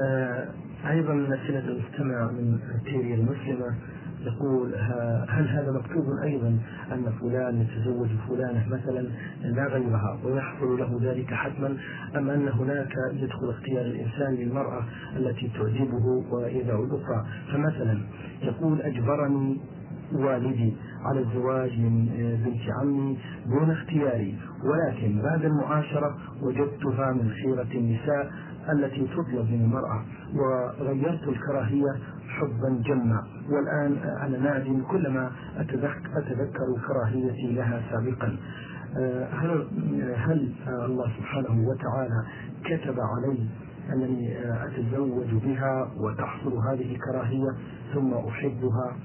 آه، أيضا أسئلة المستمع من تيري المسلمة يقول هل هذا مكتوب أيضا أن فلان يتزوج فلانة مثلا؟ لا غيرها ويحصل له ذلك حتما أم أن هناك يدخل اختيار الإنسان للمرأة التي تعجبه ويدع الأخرى؟ فمثلا يقول أجبرني والدي على الزواج من بنت عمي دون اختياري ولكن بعد المعاشرة وجدتها من خيرة النساء التي تطلب من المرأة وغيرت الكراهية حبا جما. والآن أنا نادم كلما أتذكر كراهيتي لها سابقا. آه، هل هل الله سبحانه وتعالى كتب علي أنني أتزوج بها وتحصل هذه الكراهية ثم أحبها؟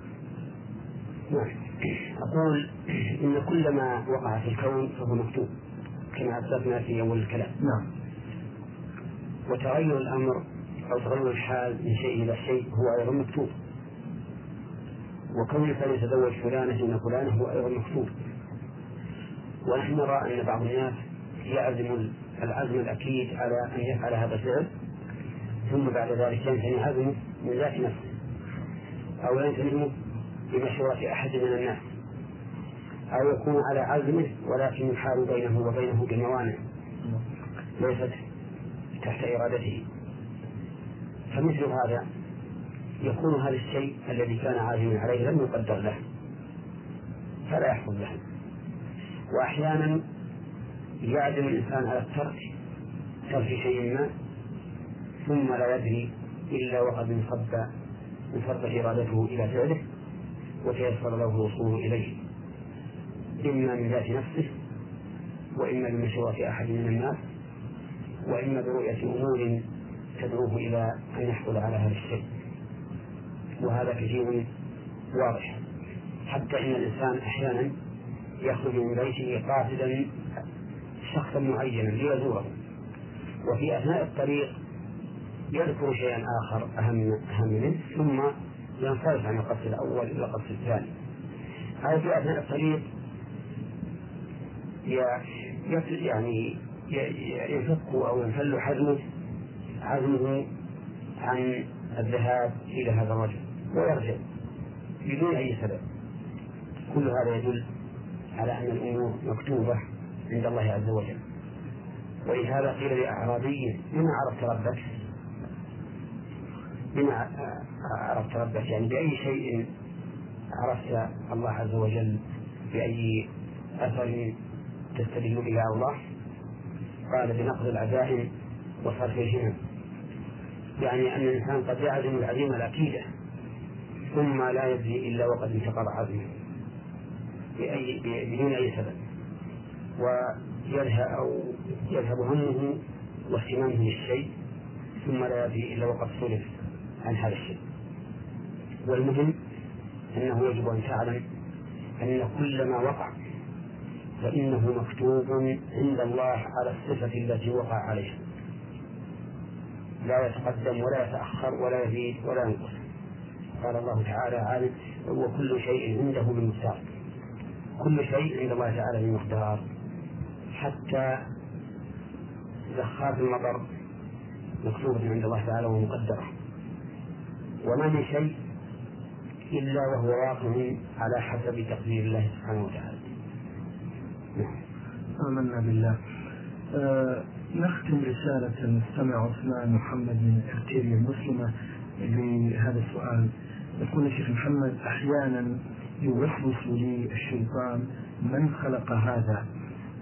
أقول إن كل ما وقع في الكون فهو مكتوب كما أسلفنا في أول الكلام. نعم. وتغير الأمر أو تغير الحال من شيء إلى شيء هو أيضا مكتوب. وكون الإنسان يتزوج فلانة دون فلانة هو أيضا مكتوب. ونحن نرى أن بعض الناس يعزم العزم الأكيد على أن يفعل هذا الفعل ثم بعد ذلك ينتهي عزمه من ذات نفسه أو ينتهي بمشورة أحد من الناس أو يكون على عزمه ولكن يحال بينه وبينه بموانع ليست تحت إرادته. فمثل هذا يكون هذا الشيء الذي كان عازما عليه لم يقدر له فلا يحصل له. وأحيانا يعزم الإنسان على الترك ترك شيء ما ثم لا يدري إلا وقد انصب انصبت إرادته إلى فعله وتيسر له الوصول إليه. إما من ذات نفسه وإما بمشورة أحد من الناس وإما برؤية أمور تدعوه إلى أن يحصل على هذا الشيء. وهذا كثير واضح. حتى إن الإنسان أحيانا يخرج من بيته قاصدا شخصا معينا ليزوره. وفي أثناء الطريق يذكر شيئا آخر أهم أهم منه ثم ينصرف عن القصد الأول إلى القصد الثاني. أو في أثناء الطريق يعني ينفك أو ينفل حزمه عزمه عن الذهاب إلى هذا الرجل ويرجع بدون أي سبب. كل هذا يدل على أن الأمور مكتوبة عند الله عز وجل. ولهذا قيل لأعرابي بما عرفت ربك؟ بما عرفت ربك؟ يعني بأي شيء عرفت الله عز وجل؟ بأي أثر تستدل به الله؟ قال بنقض العزائم وصرف الهمم يعني أن الإنسان قد يعزم العزيمة الأكيدة ثم لا يدري إلا وقد انتقض عزمه. بأي بدون أي سبب. ويذهب أو يذهب همه واهتمامه بالشيء ثم لا يدري إلا وقد صرف عن هذا الشيء. والمهم أنه يجب أن تعلم أن كل ما وقع فإنه مكتوب عند الله على الصفة التي وقع عليها. لا يتقدم ولا يتأخر ولا يزيد ولا ينقص. قال الله تعالى عالم وكل شيء عنده بمقدار كل شيء عند الله تعالى بمقدار حتى زخات المطر مكتوبة عند الله تعالى ومقدرة. وما من شيء إلا وهو واقع على حسب تقدير الله سبحانه وتعالى. آمنا بالله. آه نختم رسالة المستمع عثمان محمد من أرتيريا المسلمة بهذا السؤال. يقول الشيخ محمد أحيانا يوسوس لي الشيطان من خلق هذا؟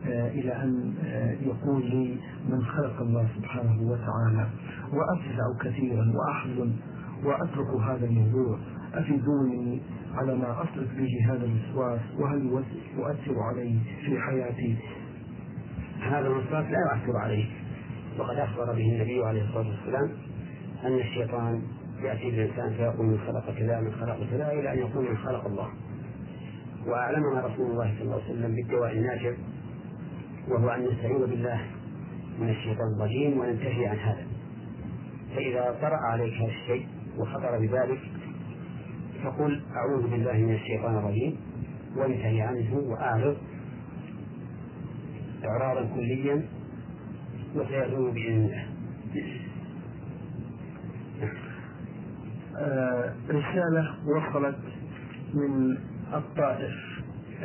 آه إلى أن آه يقول لي من خلق الله سبحانه وتعالى وأفزع كثيرا وأحزن وأترك هذا الموضوع أفيدوني على ما أصرف به هذا الوسواس وهل يؤثر علي في حياتي؟ هذا الوسواس لا يؤثر عليه. وقد أخبر به النبي عليه الصلاة والسلام أن الشيطان يأتي بالإنسان فيقول من خلق كذا من خلق كذا إلى أن يقول من خلق الله. وأعلمنا رسول الله صلى الله عليه وسلم بالدواء الناجع وهو أن نستعيذ بالله من الشيطان الرجيم وننتهي عن هذا. فإذا طرأ عليك هذا الشيء وخطر بذلك فقل أعوذ بالله من الشيطان الرجيم وانتهي عنه وأعرض. إعراضا كليا وسيزول بإذن الله آه رسالة وصلت من الطائف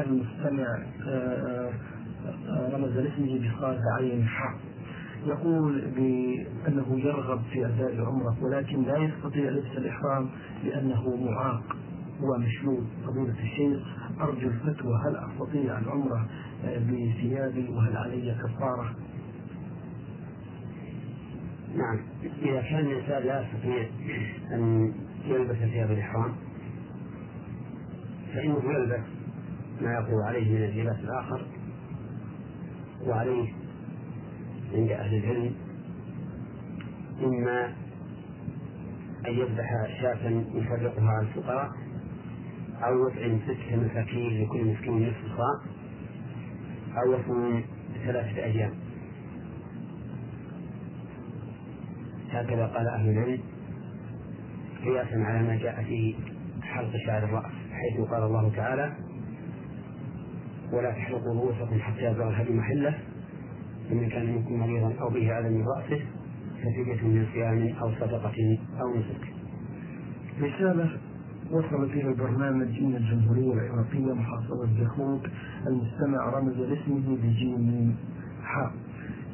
المستمع آه آه رمز لاسمه بصاد عين حق. يقول بأنه يرغب في أداء العمرة ولكن لا يستطيع لبس الإحرام لأنه معاق ومشلول. فضيلة الشيخ أرجو الفتوى هل أستطيع العمرة بثيابي وهل علي كفارة؟ نعم إذا كان الإنسان لا يستطيع أن يلبس ثياب الإحرام فإنه يلبس ما يقوى عليه من اللباس الآخر وعليه عند أهل العلم إما أن يذبح شاة يفرقها على الفقراء أو يطعم ستة مساكين لكل مسكين نصف صاع أو يصوم ثلاثة أيام هكذا قال أهل العلم قياسا على ما جاء في حلق شعر الرأس حيث قال الله تعالى ولا تحلقوا رؤوسكم حتى يبلغ الهدي محله فمن كان منكم مريضا أو به أذى من رأسه ففدية من صيام أو صدقة أو نسك. رسالة وصلت إلى البرنامج من الجمهورية العراقية محافظة جاخوك المستمع رمز لاسمه بجيم حاء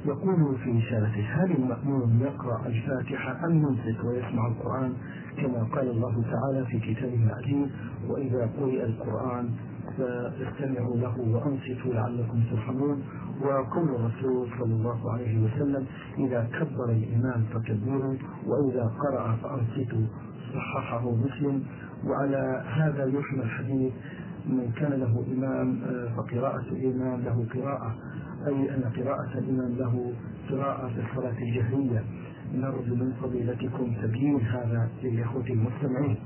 يقول في رسالته هل المأمون يقرأ الفاتحة أم يمسك ويسمع القرآن؟ كما قال الله تعالى في كتابه العزيز وإذا قرئ القرآن فاستمعوا له وأنصتوا لعلكم ترحمون. وقول الرسول صلى الله عليه وسلم إذا كبر الإمام فكبروا وإذا قرأ فأنصتوا صححه مسلم. وعلى هذا يحمل الحديث من كان له إمام فقراءة الإمام له قراءة أي أن قراءة الإمام له قراءة في الصلاة الجهرية. نرجو من فضيلتكم تبيين هذا للإخوة المستمعين.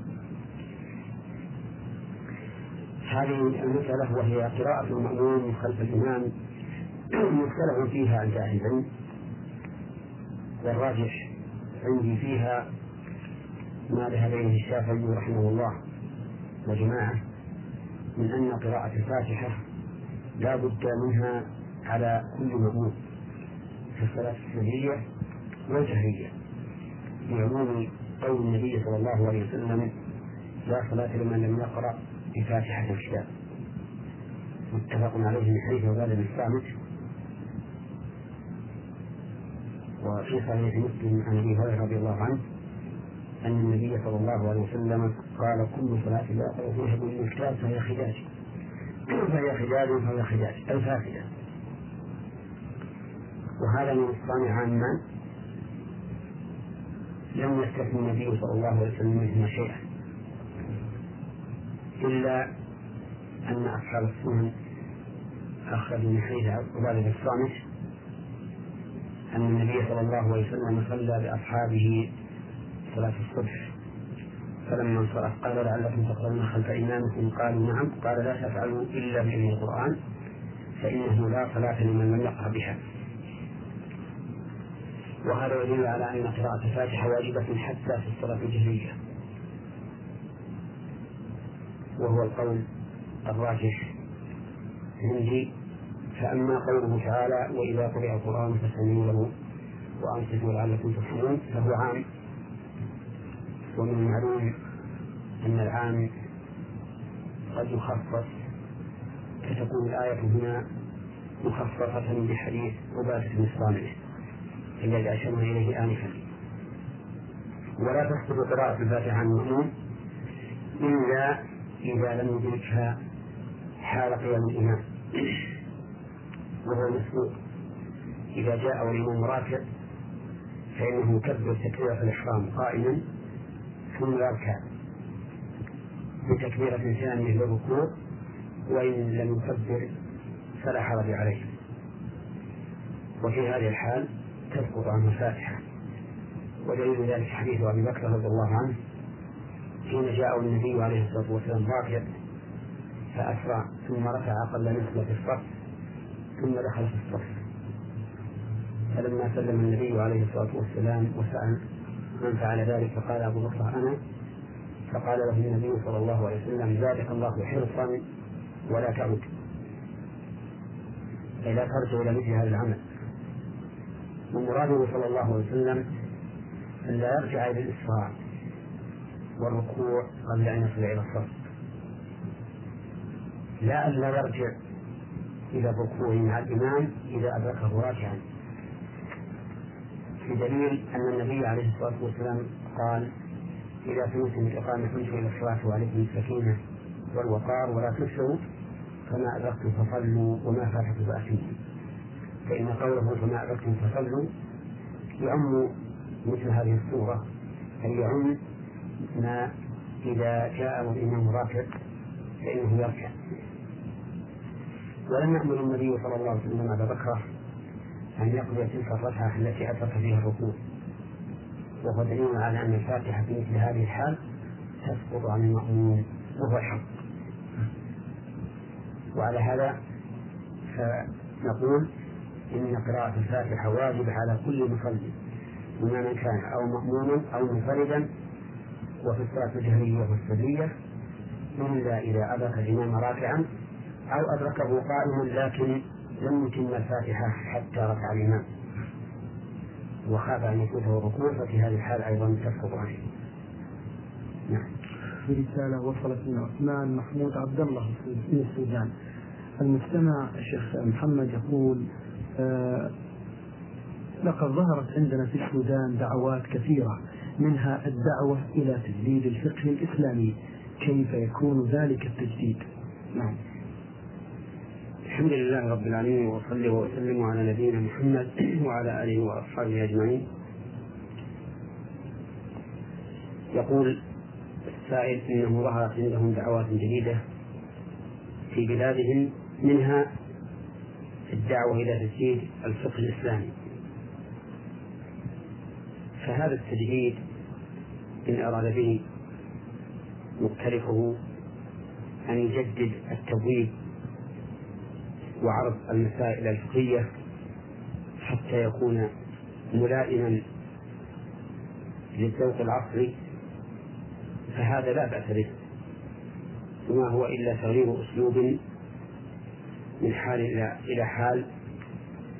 هذه المسألة وهي قراءة المأمون خلف الإمام مختلف فيها عند أهل العلم والراجح عندي فيها ما ذهب إليه الشافعي رحمه الله. وجماعة من أن قراءة الفاتحة لا بد منها على كل مأمون في الصلاة السرية والجهرية. لعموم قول النبي صلى الله عليه وسلم لا صلاة لمن لم يقرأ بفاتحة الكتاب. متفق عليه من حديث عبادة بن الصامت. وفي صحيح مسلم عن أبي هريرة رضي الله عنه أن النبي صلى الله عليه وسلم قال كل صلاة لا يقرا فيها بالكتاب فهي خداج فهي خداج فهي خداج اي فاسده وهذا من الصانع عاما لم يستثني النبي صلى الله عليه وسلم منهما شيئا. إلا أن أصحاب السنن أخرجوا من حديث عبادة بن الصامت أن النبي صلى الله عليه وسلم صلى بأصحابه صلاة الصبح. فلما انصرف قال لعلكم تقرؤون خلف إمامكم قالوا نعم. قال لا تفعلوا إلا بأم القرآن فإنه لا صلاة لمن لم يقرأ بها. وهذا يدل على أن قراءة الفاتحة واجبة حتى في الصلاة الجهرية. وهو القول الراجح عندي. فأما قوله تعالى وإذا قرئ القرآن فاستمعوا له وأنصتوا لعلكم ترحمون فهو عام. ومن المعلوم أن العام قد يخصص فتكون الآية هنا مخصصة بحديث عبادة بن الصامت الذي أشرنا إليه آنفا. ولا تسقط قراءة الفاتحة عن المأموم إلا إذا لم يدركها حال قيام الإمام. وهو المسبوق إذا جاء والإمام راكع فإنه يكبر تكبيرة الإحرام قائما. ثم يركع بتكبيرة ثانية للركوع وإن لم يكبر فلا حرج عليه. وفي هذه الحال تسقط عنه الفاتحة. ودليل ذلك حديث أبي بكر رضي الله عنه حين جاءه النبي عليه الصلاة والسلام راكع فأسرع ثم ركع أقل نسبة في الصف ثم دخل في الصف. فلما سلم النبي عليه الصلاة والسلام وسأل من فعل ذلك فقال أبو بكر أنا فقال له النبي صلى الله عليه وسلم زادك الله حرصا ولا تعود أي لا ترجع إلى مثل هذا العمل. ومراده صلى الله عليه وسلم أن لا يرجع إلى الإسراع والركوع قبل أن يصل إلى الصف. لا أن لا يرجع إلى الركوع مع الإمام إذا أدركه راكعا بدليل أن النبي عليه الصلاة والسلام قال إذا سمعتم الإقامة فامشوا إلى الصلاة وعليكم السكينة والوقار ولا تسروا فما أدركتم فصلوا وما فاتكم فأتموا فإن قوله فما أدركتم فصلوا يعم مثل هذه الصورة أي يعم ما إذا جاء الإمام راكع فإنه يركع ولم يأمر النبي صلى الله عليه وسلم أبا بكر أن يقضي تلك الركعة التي أدرك فيها الركوع. وهو دليل على أن الفاتحة في مثل هذه الحال تسقط عن المأمون وهو الحق. وعلى هذا فنقول إن قراءة الفاتحة واجبة على كل مصلي إماما كان أو مأموما أو منفردا وفي الصلاة الجهرية والسرية إلا إذا أدرك الإمام راكعا أو أدركه قائما لكن لم يتم الفاتحة حتى ركع الإمام وخاف أن يفوته الركوع ففي هذه الحال أيضا تسقط عنه نعم. في رسالة وصلت من عثمان محمود عبد الله من السودان. المستمع الشيخ محمد يقول آه لقد ظهرت عندنا في السودان دعوات كثيرة منها الدعوة إلى تجديد الفقه الإسلامي كيف يكون ذلك التجديد؟ نعم. الحمد لله رب العالمين وصلي وسلم على نبينا محمد وعلى آله وأصحابه أجمعين. يقول السائل إنه ظهرت عندهم دعوات جديدة في بلادهم منها الدعوة إلى تجديد الفقه الإسلامي. فهذا التجديد إن أراد به مختلفه أن يجدد التبويب وعرض المسائل الفقهية حتى يكون ملائما للذوق العصري فهذا لا بأس به. وما هو إلا تغيير أسلوب من حال إلى حال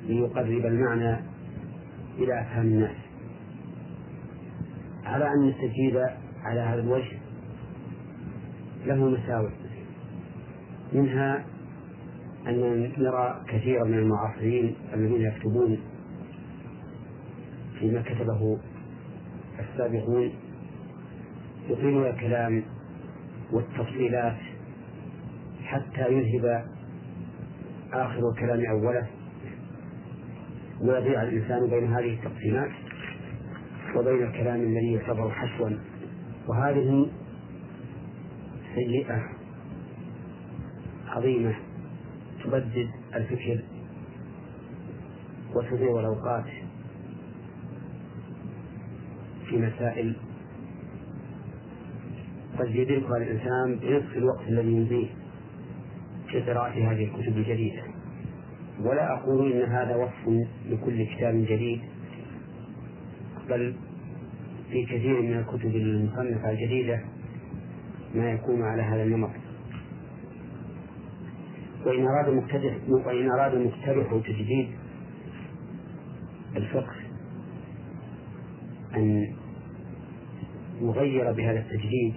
ليقرب المعنى إلى أفهام الناس. على أن التجديد على هذا الوجه له مساوئ. منها أن نرى كثيرا من المعاصرين الذين يكتبون فيما كتبه السابقون يطيلون الكلام والتفصيلات حتى يذهب آخر الكلام أوله. ويضيع الإنسان بين هذه التقسيمات وبين الكلام الذي يعتبر حشوا وهذه سيئة عظيمة. تبدد الفكر وتضيع الأوقات في مسائل قد يدركها الإنسان بنصف الوقت الذي يمضيه في قراءة هذه الكتب الجديدة. ولا أقول إن هذا وصف لكل كتاب جديد بل في كثير من الكتب المصنفة الجديدة ما يكون على هذا النمط. وإن أراد مقتدح وإن أراد مقترح تجديد الفقه أن يغير بهذا التجديد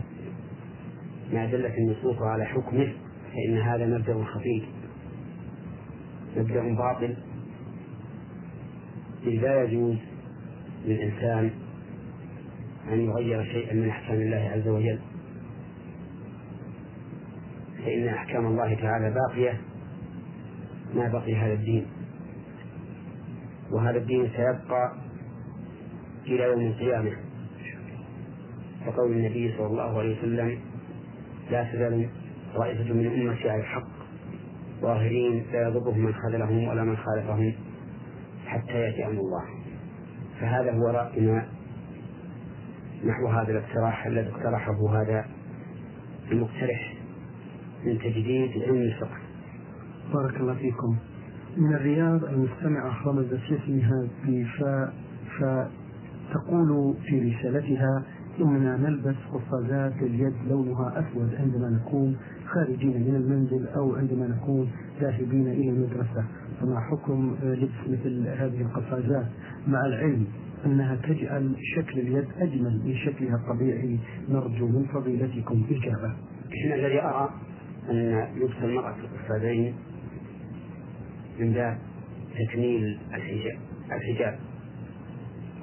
ما دلت النصوص على حكمه فإن هذا مبدأ خطير مبدأ باطل. لا يجوز للإنسان أن يغير شيئا من أحكام الله عز وجل. فإن أحكام الله تعالى باقية ما بقي هذا الدين. وهذا الدين سيبقى إلى يوم القيامة. وقول النبي صلى الله عليه وسلم لا تزال طائفة من أمتي على الحق ظاهرين لا يضرهم من خذلهم ولا من خالفهم حتى يأتي أمر الله. فهذا هو رأينا نحو هذا الاقتراح الذي اقترحه هذا المقترح. من تجديد علم الفقه. بارك الله فيكم. من الرياض المستمعة رمزت اسمها بفاء فتقول في رسالتها إننا نلبس قفازات اليد لونها أسود عندما نكون خارجين من المنزل أو عندما نكون ذاهبين إلى المدرسة. فما حكم لبس مثل هذه القفازات؟ مع العلم أنها تجعل شكل اليد أجمل من شكلها الطبيعي نرجو من فضيلتكم إجابة الذي أرى أن لبس المرأة القفازين من باب تكميل الحجاب الحجاب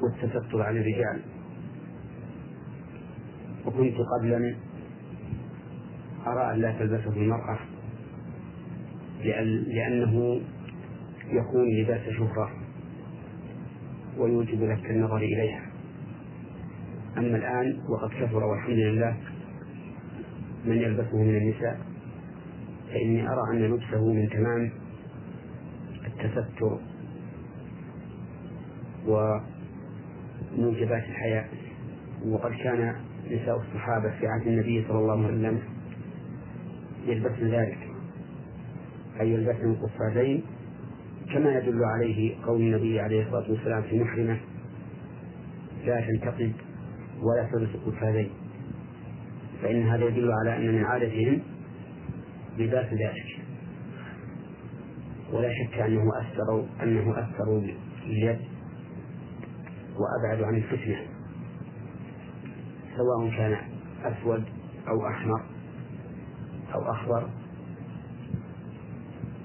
والتستر عن الرجال. وكنت قبلا أرى أن لا تلبسه المرأة لأنه يكون لباس شهرة ويوجب لك النظر إليها. أما الآن وقد كثر والحمد لله من يلبسه من النساء. فإني أرى أن لبسه من تمام التستر وموجبات الحياة وقد كان نساء الصحابة في عهد النبي صلى الله عليه وسلم يلبسن ذلك أي يلبسن القفازين كما يدل عليه قول النبي عليه الصلاة والسلام في محرمة لا تنتقد ولا تلبس القفازين فإن هذا يدل على أن من عادتهم لباس ذلك. ولا شك أنه أثر أنه أثر باليد وأبعد عن الفتنة سواء كان أسود أو أحمر أو أخضر.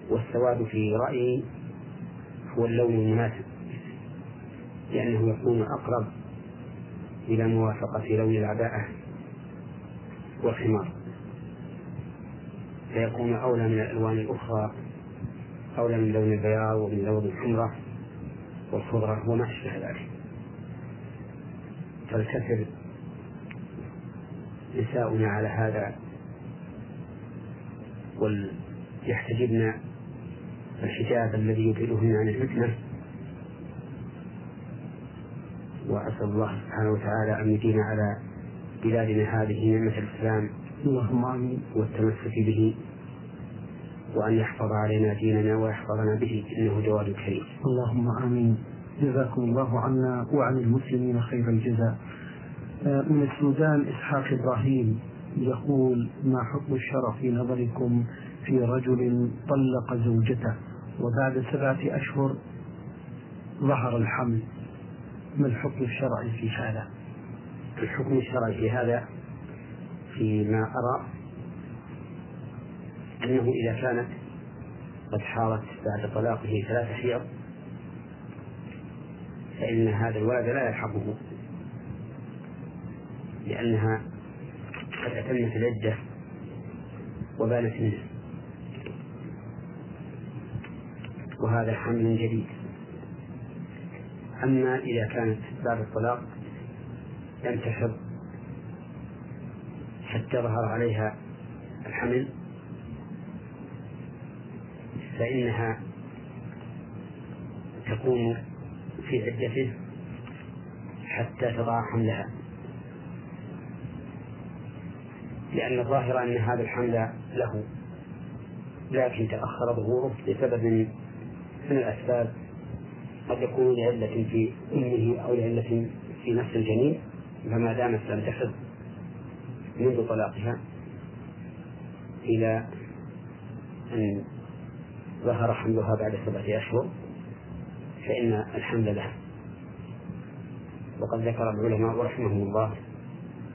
والسواد في رأيي هو اللون المناسب لأنه يكون أقرب إلى موافقة لون العباءة والخمار فيكون أولى من الألوان الأخرى أولى من لون البياض ومن لون الحمرة والخضرة وما أشبه ذلك. فلتسر نساؤنا على هذا وليحتجبن الحجاب الذي يبعدهن عن الفتنة وأسأل الله سبحانه وتعالى أن يديم على بلادنا هذه نعمة الإسلام. اللهم آمين. والتمسك به وأن يحفظ علينا ديننا ويحفظنا به إنه جواد كريم. اللهم آمين. جزاكم الله عنا وعن المسلمين خير الجزاء. آه، من السودان إسحاق إبراهيم يقول ما حكم الشرع في نظركم في رجل طلق زوجته وبعد سبعة أشهر ظهر الحمل؟ ما الحكم الشرعي في هذا؟ الحكم الشرعي في هذا فيما أرى أنه إذا كانت قد حارت بعد طلاقه ثلاث حيض فإن هذا الولد لا يلحقه لأنها قد أتمت العدة وبانت منه. وهذا حمل جديد. أما إذا كانت بعد الطلاق لم تحض حتى ظهر عليها الحمل فإنها تكون في عدته حتى تضع حملها. لأن الظاهر أن هذا الحمل له لكن تأخر ظهوره لسبب من الأسباب. قد يكون لعلة في أمه أو لعلة في نفس الجنين فما دامت لم تحض منذ طلاقها إلى أن ظهر حملها بعد سبعة أشهر فإن الحمل لها. وقد ذكر العلماء رحمهم الله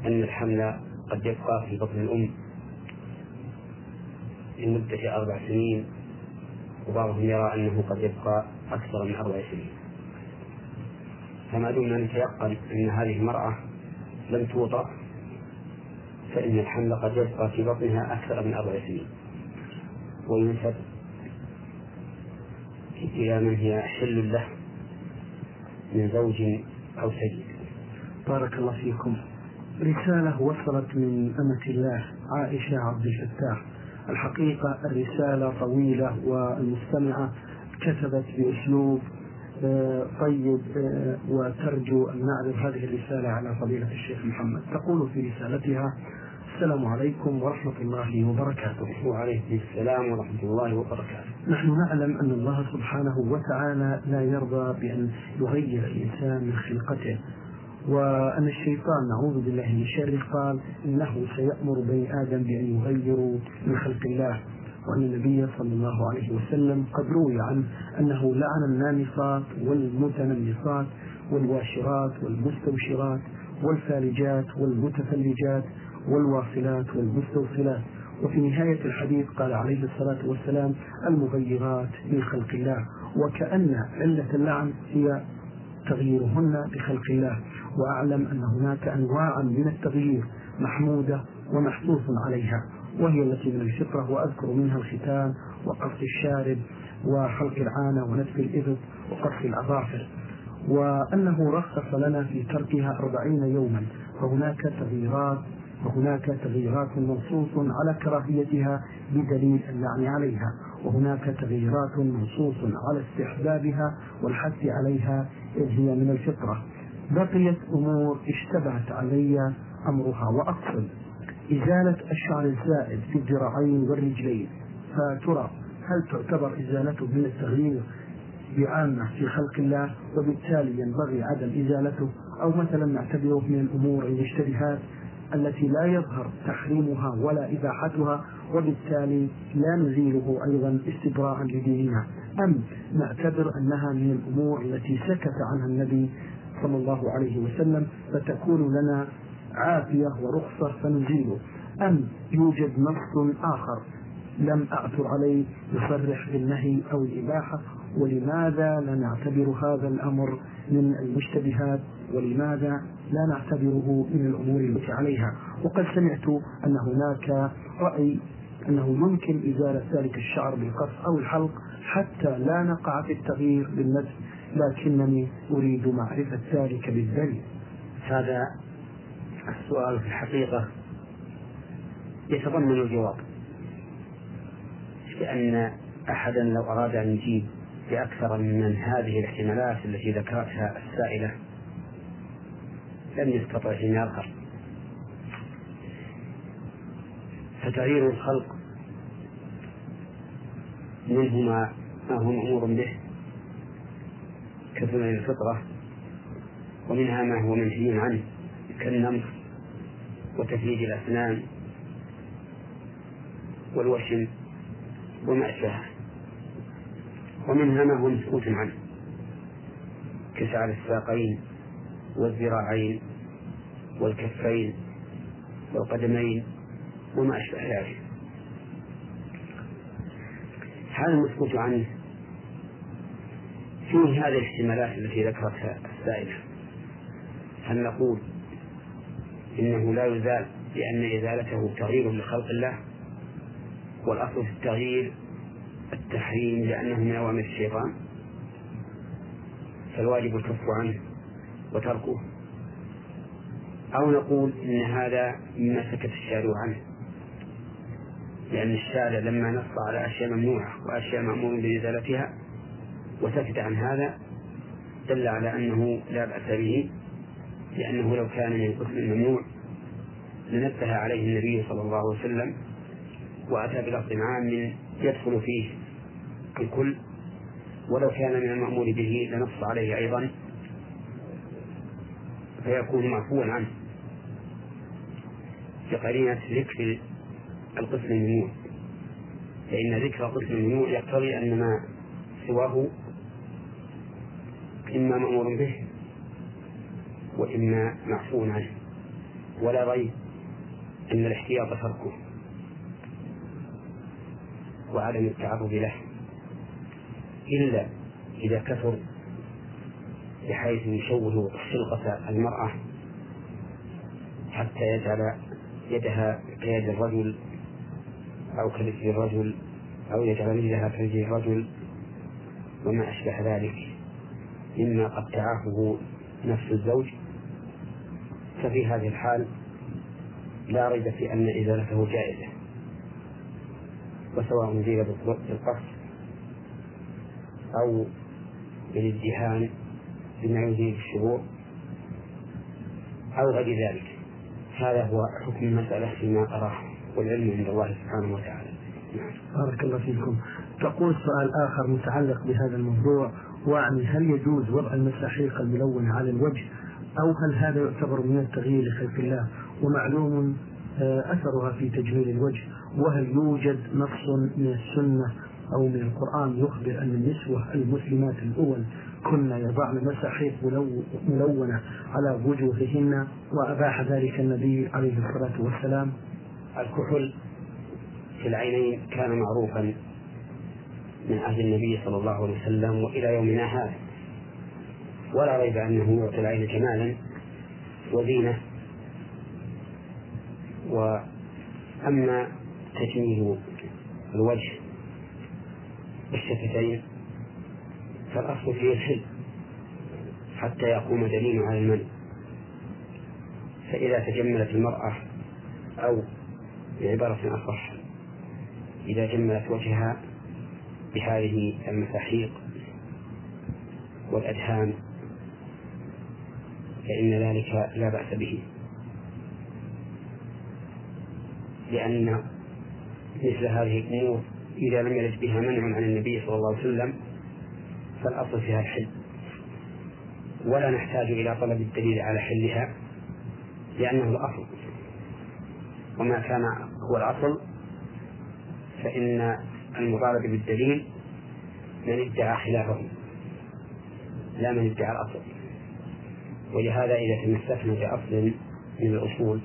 أن الحمل قد يبقى في بطن الأم لمدة أربع سنين وبعضهم يرى أنه قد يبقى أكثر من أربع سنين. فما دمنا نتيقن أن هذه المرأة لم توطأ فإن الحمل قد يبقى في بطنها أكثر من أربع سنين. وينسب إلى من هي حل له من زوج أو سيد. بارك الله فيكم. رسالة وصلت من أمة الله عائشة عبد الفتاح. الحقيقة الرسالة طويلة والمستمعة كتبت بأسلوب طيب آه، وترجو أن نعرض هذه الرسالة على فضيلة الشيخ محمد. تقول في رسالتها السلام عليكم ورحمة الله وبركاته. وعليكم السلام ورحمة الله وبركاته. نحن نعلم أن الله سبحانه وتعالى لا يرضى بأن يغير الإنسان من خلقته وأن الشيطان نعوذ بالله من شره قال إنه سيأمر بني آدم بأن يغيروا من خلق الله. وأن النبي صلى الله عليه وسلم قد روي عنه أنه لعن النامصات والمتنمصات والواشرات والمستوشرات والفالجات والمتفلجات والواصلات والمستوصلات. وفي نهاية الحديث قال عليه الصلاة والسلام المغيرات من خلق الله وكأن علة اللعن هي تغييرهن بخلق الله. وأعلم أن هناك أنواعا من التغيير محمودة ومحسوس عليها. وهي التي من الفطرة وأذكر منها الختان وقص الشارب وحلق العانة ونتف الإبط وقص الأظافر وأنه رخص لنا في تركها أربعين يوما. فهناك تغييرات وهناك تغييرات منصوص على كراهيتها بدليل اللعن عليها. وهناك تغييرات منصوص على استحبابها والحث عليها إذ هي من الفطرة. بقيت أمور اشتبهت علي أمرها وأقصد. إزالة الشعر الزائد في الذراعين والرجلين. فترى هل تعتبر إزالته من التغيير بعامة في خلق الله وبالتالي ينبغي عدم إزالته؟ أو مثلا نعتبره من الأمور المشتبهات التي لا يظهر تحريمها ولا إباحتها وبالتالي لا نزيله أيضا استبراء لديننا. أم نعتبر أنها من الأمور التي سكت عنها النبي صلى الله عليه وسلم فتكون لنا عافية ورخصة فنزيله أم يوجد نص آخر لم أعثر عليه يصرح بالنهي أو الإباحة ولماذا لا نعتبر هذا الأمر من المشتبهات ولماذا لا نعتبره من الأمور التي عليها؟ وقد سمعت أن هناك رأي أنه يمكن إزالة ذلك الشعر بالقص أو الحلق حتى لا نقع في التغيير بالنسب لكنني أريد معرفة ذلك بالدليل. هذا السؤال في الحقيقة يتضمن الجواب. لأن أحدا لو أراد أن يجيب بأكثر من هذه الاحتمالات التي ذكرتها السائلة لم يستطع أن يظهر. فتغيير الخلق منه ما هو مأمور به كسنن الفطرة ومنها ما هو منهي عنه. كالنمط وتفييد الأسنان والوشم وما أشبهه ومنها ما هو مسكوت عنه. كشعر الساقين والذراعين والكفين والقدمين وما أشبه ذلك هذا المسكوت عنه. فيه هذه الاحتمالات التي ذكرتها السائلة. هل نقول إنه لا يزال لأن إزالته تغيير لخلق الله والأصل في التغيير التحريم لأنه من أوامر الشيطان فالواجب الكف عنه وتركه. أو نقول إن هذا مما سكت الشارع عنه لأن الشارع لما نص على أشياء ممنوعة وأشياء مأمور بإزالتها وسكت عن هذا دل على أنه لا بأس به. لأنه لو كان من القسم الممنوع لنبه عليه النبي صلى الله عليه وسلم وأتى بلفظ عام يدخل فيه الكل ولو كان من المأمور به لنص عليه أيضا فيكون معفوا عنه بقرينة ذكر القسم الممنوع. فإن ذكر القسم الممنوع يقتضي أن ما سواه إما مأمور به وإما معفو عنه ولا ريب أن الاحتياط تركه وعدم التعرض له. إلا إذا كثر بحيث يشوه خلقة المرأة حتى يجعل يدها كيد الرجل أو كرجل الرجل أو يجعل رجلها كرجل الرجل وما أشبه ذلك. مما قد تعافه نفس الزوج ففي هذه الحال لا ريب في أن إزالته جائزة وسواء زيل بالقصد أو بالإدهان بما يزيل الشرور أو غير ذلك. هذا هو حكم المسألة فيما أراه والعلم عند الله سبحانه وتعالى. نعم. بارك الله فيكم. تقول سؤال آخر متعلق بهذا الموضوع وأعني هل يجوز وضع المساحيق الملونة على الوجه أو هل هذا يعتبر من التغيير لخلق الله؟ ومعلوم آه، أثرها في تجميل الوجه. وهل يوجد نص من السنة أو من القرآن يخبر أن النسوة المسلمات الأول كنا يضعن مساحيق ملونة على وجوههن وأباح ذلك النبي عليه الصلاة والسلام؟ الكحل في العينين كان معروفا من عهد النبي صلى الله عليه وسلم وإلى يومنا هذا. ولا ريب أنه يعطي العين جمالا وزينة وأما تجميل الوجه والشفتين فالأصل فيه الحل حتى يقوم دليل على المنع. فإذا تجملت المرأة أو بعبارة أصح إذا جملت وجهها بهذه المساحيق والأدهان فإن ذلك لا بأس به. لأن مثل هذه الأمور إذا لم يرد بها منع عن النبي صلى الله عليه وسلم فالأصل فيها الحل. ولا نحتاج إلى طلب الدليل على حلها لأنه الأصل. وما كان هو الأصل فإن المطالب بالدليل من ادعى خلافه لا من ادعى الأصل. ولهذا إذا تمسكنا بأصل من الأصول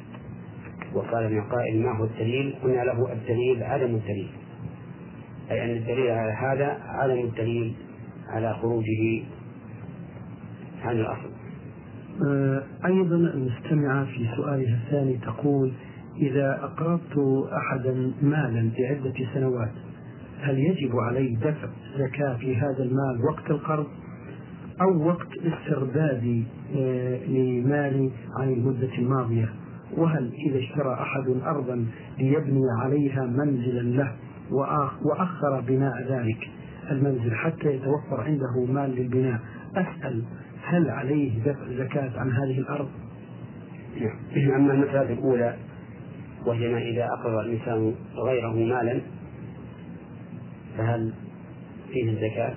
وقال من قائل ما هو الدليل؟ قلنا له الدليل عدم الدليل. أي أن الدليل على هذا عدم الدليل على خروجه عن الأصل. آه، أيضا المستمعة في سؤالها الثاني تقول إذا أقرضت أحدا مالا لعدة سنوات هل يجب علي دفع زكاة في هذا المال وقت القرض؟ أو وقت استردادي آه، لمالي عن المدة الماضية وهل إذا اشترى أحد أرضا ليبني عليها منزلا له وأخر بناء ذلك المنزل حتى يتوفر عنده مال للبناء أسأل هل عليه دفع زكاة عن هذه الأرض؟ نعم أما المسألة الأولى وهي ما إذا أقرض الإنسان غيره مالا فهل فيه الزكاة؟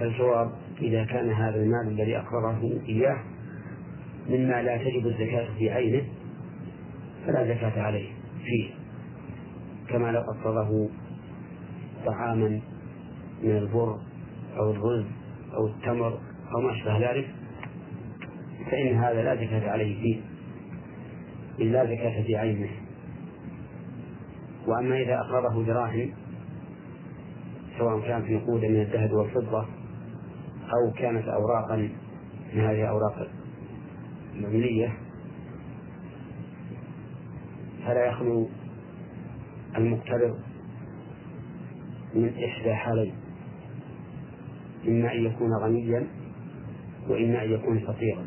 فالجواب إذا كان هذا المال الذي أقرضه إياه مما لا تجب الزكاة في عينه فلا زكاة عليه فيه. كما لو أقرضه طعاما من البر أو الرز أو التمر أو ما أشبه ذلك فإن هذا لا زكاة عليه فيه إلا زكاة في عينه. وأما إذا أقرضه دراهم سواء كانت نقودا من الذهب والفضة أو كانت أوراقا من هذه الأوراق المبنية فلا يخلو المقترض من إحدى حالين إما أن يكون غنيا وإما أن يكون فقيرا.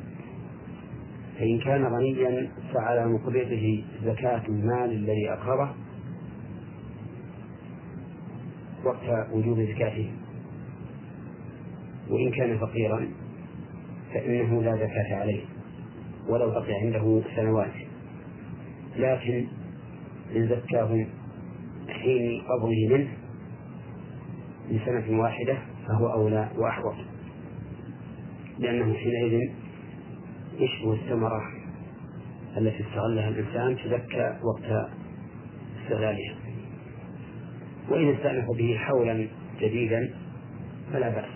فإن كان غنيا فعلى مقرضه زكاة المال الذي أقرضه وقت وجوب زكاته. وإن كان فقيرا فإنه لا زكاة عليه ولو بقي عنده سنوات. لكن إن زكاه حين قبضه منه لسنة واحدة فهو أولى وأحوط لأنه حينئذ يشبه الثمرة التي استغلها الإنسان تزكى وقت استغلالها؟ وإن استأنف به حولا جديدا فلا بأس.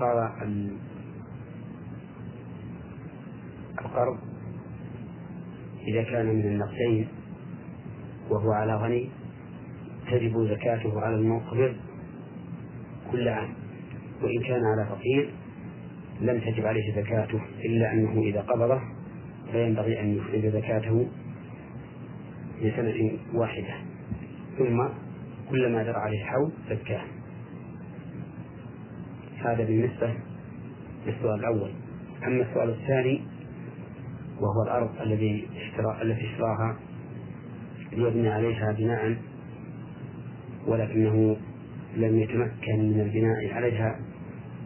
فصار القرض؟ إذا كان من النقدين وهو على غني تجب زكاته على المقرض كل عام. وإن كان على فقير لم تجب عليه زكاته إلا أنه إذا قبضه فينبغي أن يخرج زكاته لسنة واحدة. ثم كلما جرى عليه الحول زكاه. هذا بالنسبة للسؤال الأول. أما السؤال الثاني وهو الأرض الذي التي اشتراها ليبني عليها بناء ولكنه لم يتمكن من البناء عليها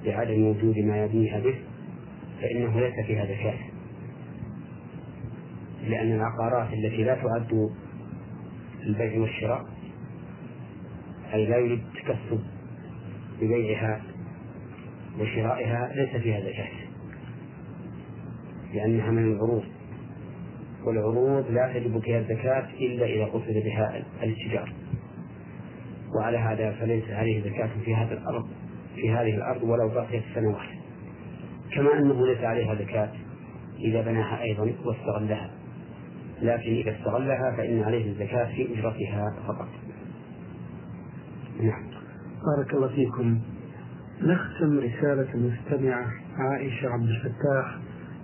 لعدم وجود ما يبنيها به فإنه ليس فيها زكاة لأن العقارات التي لا تعد البيع والشراء أي لا يريد التكسب ببيعها وشرائها ليس فيها زكاة لأنها من العروض. والعروض لا تجب فيها الزكاة إلا إذا قصد بها الاتجار. وعلى هذا فليس عليه زكاة في هذا الأرض في هذه الأرض ولو بقيت سنوات. كما أنه ليس عليها زكاة إذا بناها أيضا واستغلها. لكن إذا استغلها فإن عليه الزكاة في أجرتها فقط. نعم. بارك الله فيكم. نختم رسالة المستمعة عائشة عبد الفتاح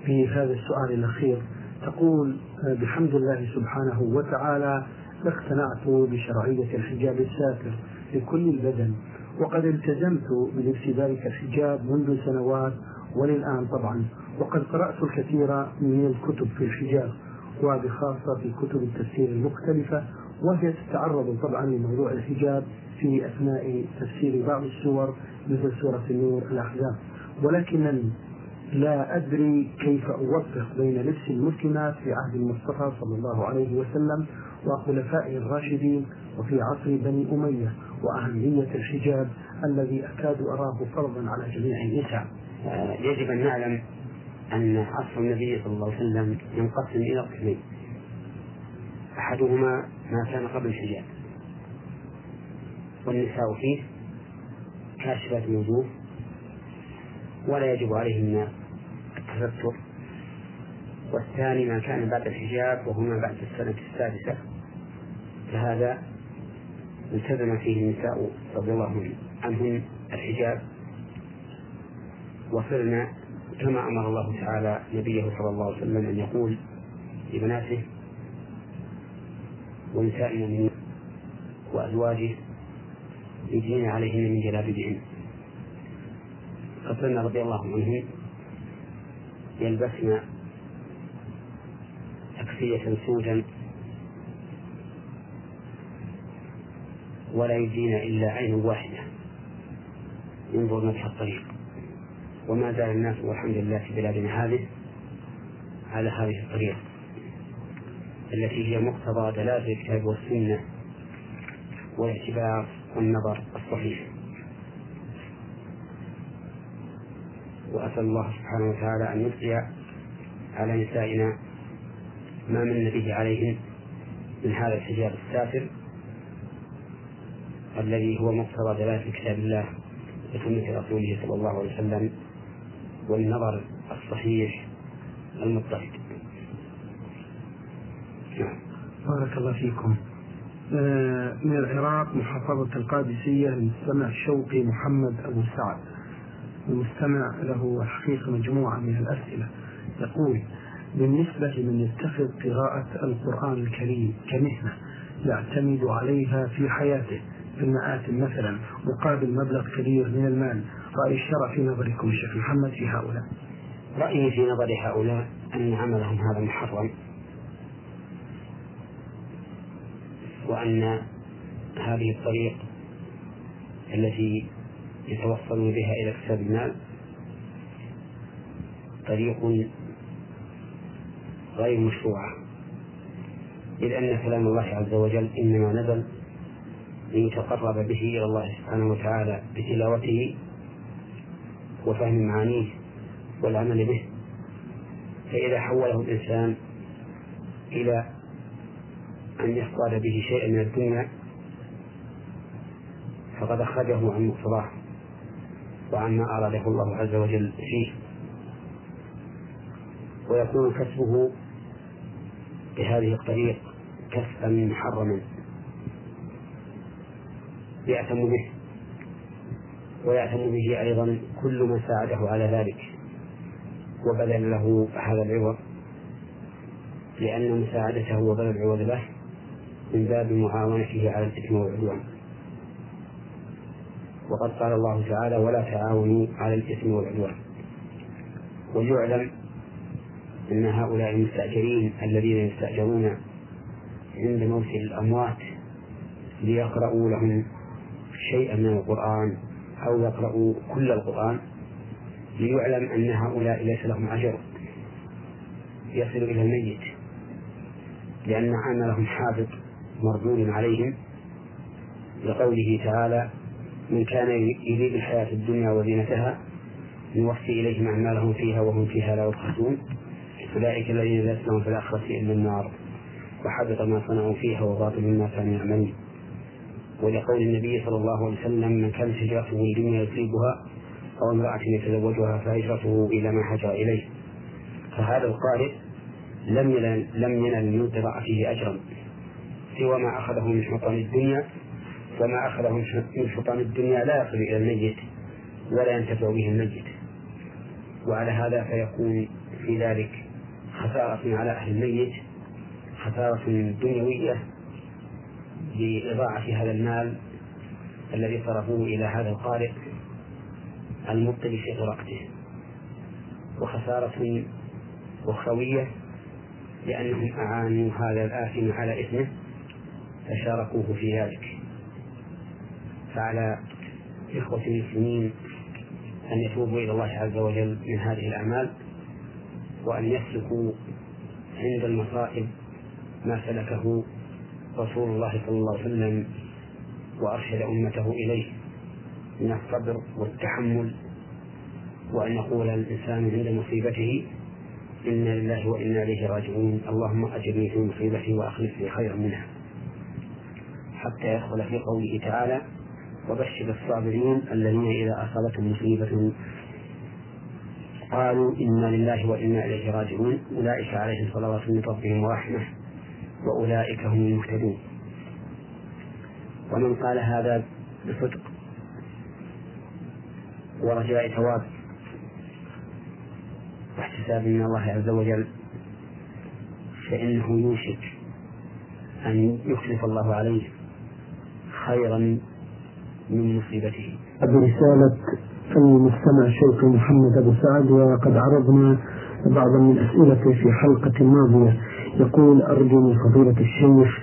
في هذا السؤال الأخير. تقول بحمد الله سبحانه وتعالى اقتنعت بشرعية الحجاب الساتر لكل البدن وقد التزمت بلبس الحجاب منذ سنوات وللآن طبعا وقد قرأت الكثير من الكتب في الحجاب وبخاصة في كتب التفسير المختلفة وهي تتعرض طبعا لموضوع الحجاب في أثناء تفسير بعض السور مثل سورة النور الأحزاب. ولكنني لا أدري كيف أوفق بين لبس المسلمات في عهد المصطفى صلى الله عليه وسلم وخلفائه الراشدين وفي عصر بني أمية وأهمية الحجاب الذي أكاد أراه فرضا على جميع النساء. يجب أن نعلم أن عصر النبي صلى الله عليه وسلم ينقسم إلى قسمين. أحدهما ما كان قبل الحجاب. والنساء فيه كاشفات الوجوه ولا يجب عليهن التستر والثاني ما كان بعد الحجاب وهما بعد السنة السادسة فهذا التزم فيه النساء رضي الله عنهن الحجاب. وصرنا كما أمر الله تعالى نبيه صلى الله عليه وسلم أن يقول لبناته ونساء المؤمنين وأزواجه يدين عليهن من جلابيبهن فصرنا رضي الله عنهن يلبسن أكسية سودا ولا يدين إلا عين واحدة ينظر مدح الطريق. وما زال الناس والحمد لله في بلادنا هذه على هذه الطريقة التي هي مقتضى دلالة الكتاب والسنة والاعتبار والنظر الصحيح وأسأل الله سبحانه وتعالى أن يبقي على نسائنا ما من به عليهن من هذا الحجاب السافر الذي هو مقتضى دلالة كتاب الله وسنة رسوله صلى الله عليه وسلم والنظر الصحيح المضطرد نعم. بارك الله فيكم. آه، من العراق محافظة القادسية المستمع شوقي محمد أبو سعد. المستمع له حقيقة مجموعة من الأسئلة. يقول بالنسبة لمن يتخذ قراءة القرآن الكريم كمهنة يعتمد عليها في حياته في المآتم مثلا مقابل مبلغ كبير من المال. رأي الشرع في نظركم الشيخ محمد في هؤلاء؟ رأيي في نظر هؤلاء أن عملهم هذا محرم. وأن هذه الطريق التي يتوصلون بها إلى اكتساب المال طريق غير مشروعة إذ أن كلام الله عز وجل إنما نزل ليتقرب به إلى الله سبحانه وتعالى بتلاوته وفهم معانيه والعمل به. فإذا حوله الإنسان إلى أن يصطاد به شيئا من الدنيا فقد أخرجه عن مقتضاه وعما أراده الله عز وجل فيه. ويكون كسبه بهذه الطريق كسبا محرما يأتم به ويأتم به أيضا كل من ساعده على ذلك. وبذل له هذا العوض لأن مساعدته وبذل العوض له من باب معاونته على الإثم والعدوان. وقد قال الله تعالى ولا تعاونوا على الإثم والعدوان. وليعلم أن هؤلاء المستأجرين الذين يستأجرون عند موت الأموات ليقرأوا لهم شيئا من القرآن أو يقرأوا كل القرآن ليعلم أن هؤلاء ليس لهم أجر. يصل إلى الميت لأن عملهم حابط. مردود عليهم لقوله تعالى من كان يريد الحياة الدنيا وزينتها نوفي إليهم أعمالهم فيها وهم فيها لا يبخسون أولئك الذين ليس لهم في الآخرة إلا النار. وحبط ما صنعوا فيها وباطل ما كانوا يعملون. ولقول النبي صلى الله عليه وسلم من كانت هجرته لدنيا يصيبها أو امرأة يتزوجها فهجرته إلى ما هجر إليه. فهذا القارئ لم ينل لم ينل من قراءته أجرا. سوى ما أخذه من حطام الدنيا وما أخذه من حطام الدنيا لا يصل إلى الميت ولا ينتفع به الميت. وعلى هذا فيكون في ذلك خسارة على أهل الميت خسارة دنيوية لإضاعة هذا المال الذي صرفوه إلى هذا القارئ المبتلي في قراءته وخسارة أخروية لأنهم أعانوا هذا الآثم على إثمه. فشاركوه في ذلك. فعلى إخوة المسلمين أن يتوبوا إلى الله عز وجل من هذه الأعمال وأن يسلكوا عند المصائب ما سلكه رسول الله صلى الله عليه وسلم وأرشد أمته إليه من الصبر والتحمل وأن يقول الإنسان عند مصيبته إنا لله وإنا إليه راجعون. اللهم أجرني في مصيبتي وأخلف لي خيرا منها. حتى يدخل في قوله تعالى وبشر الصابرين الذين إذا أصابتهم مصيبة قالوا إنا لله وإنا إليه راجعون. أولئك عليهم صلوات من ربهم ورحمة وأولئك هم المهتدون. ومن قال هذا بصدق ورجاء ثواب واحتساب من الله عز وجل فإنه يوشك أن يخلف الله عليه. خيرا من مصيبته. برسالة المستمع الشيخ محمد أبو سعد وقد عرضنا بعضا من أسئلته في حلقة ماضية يقول أرجو من فضيلة الشيخ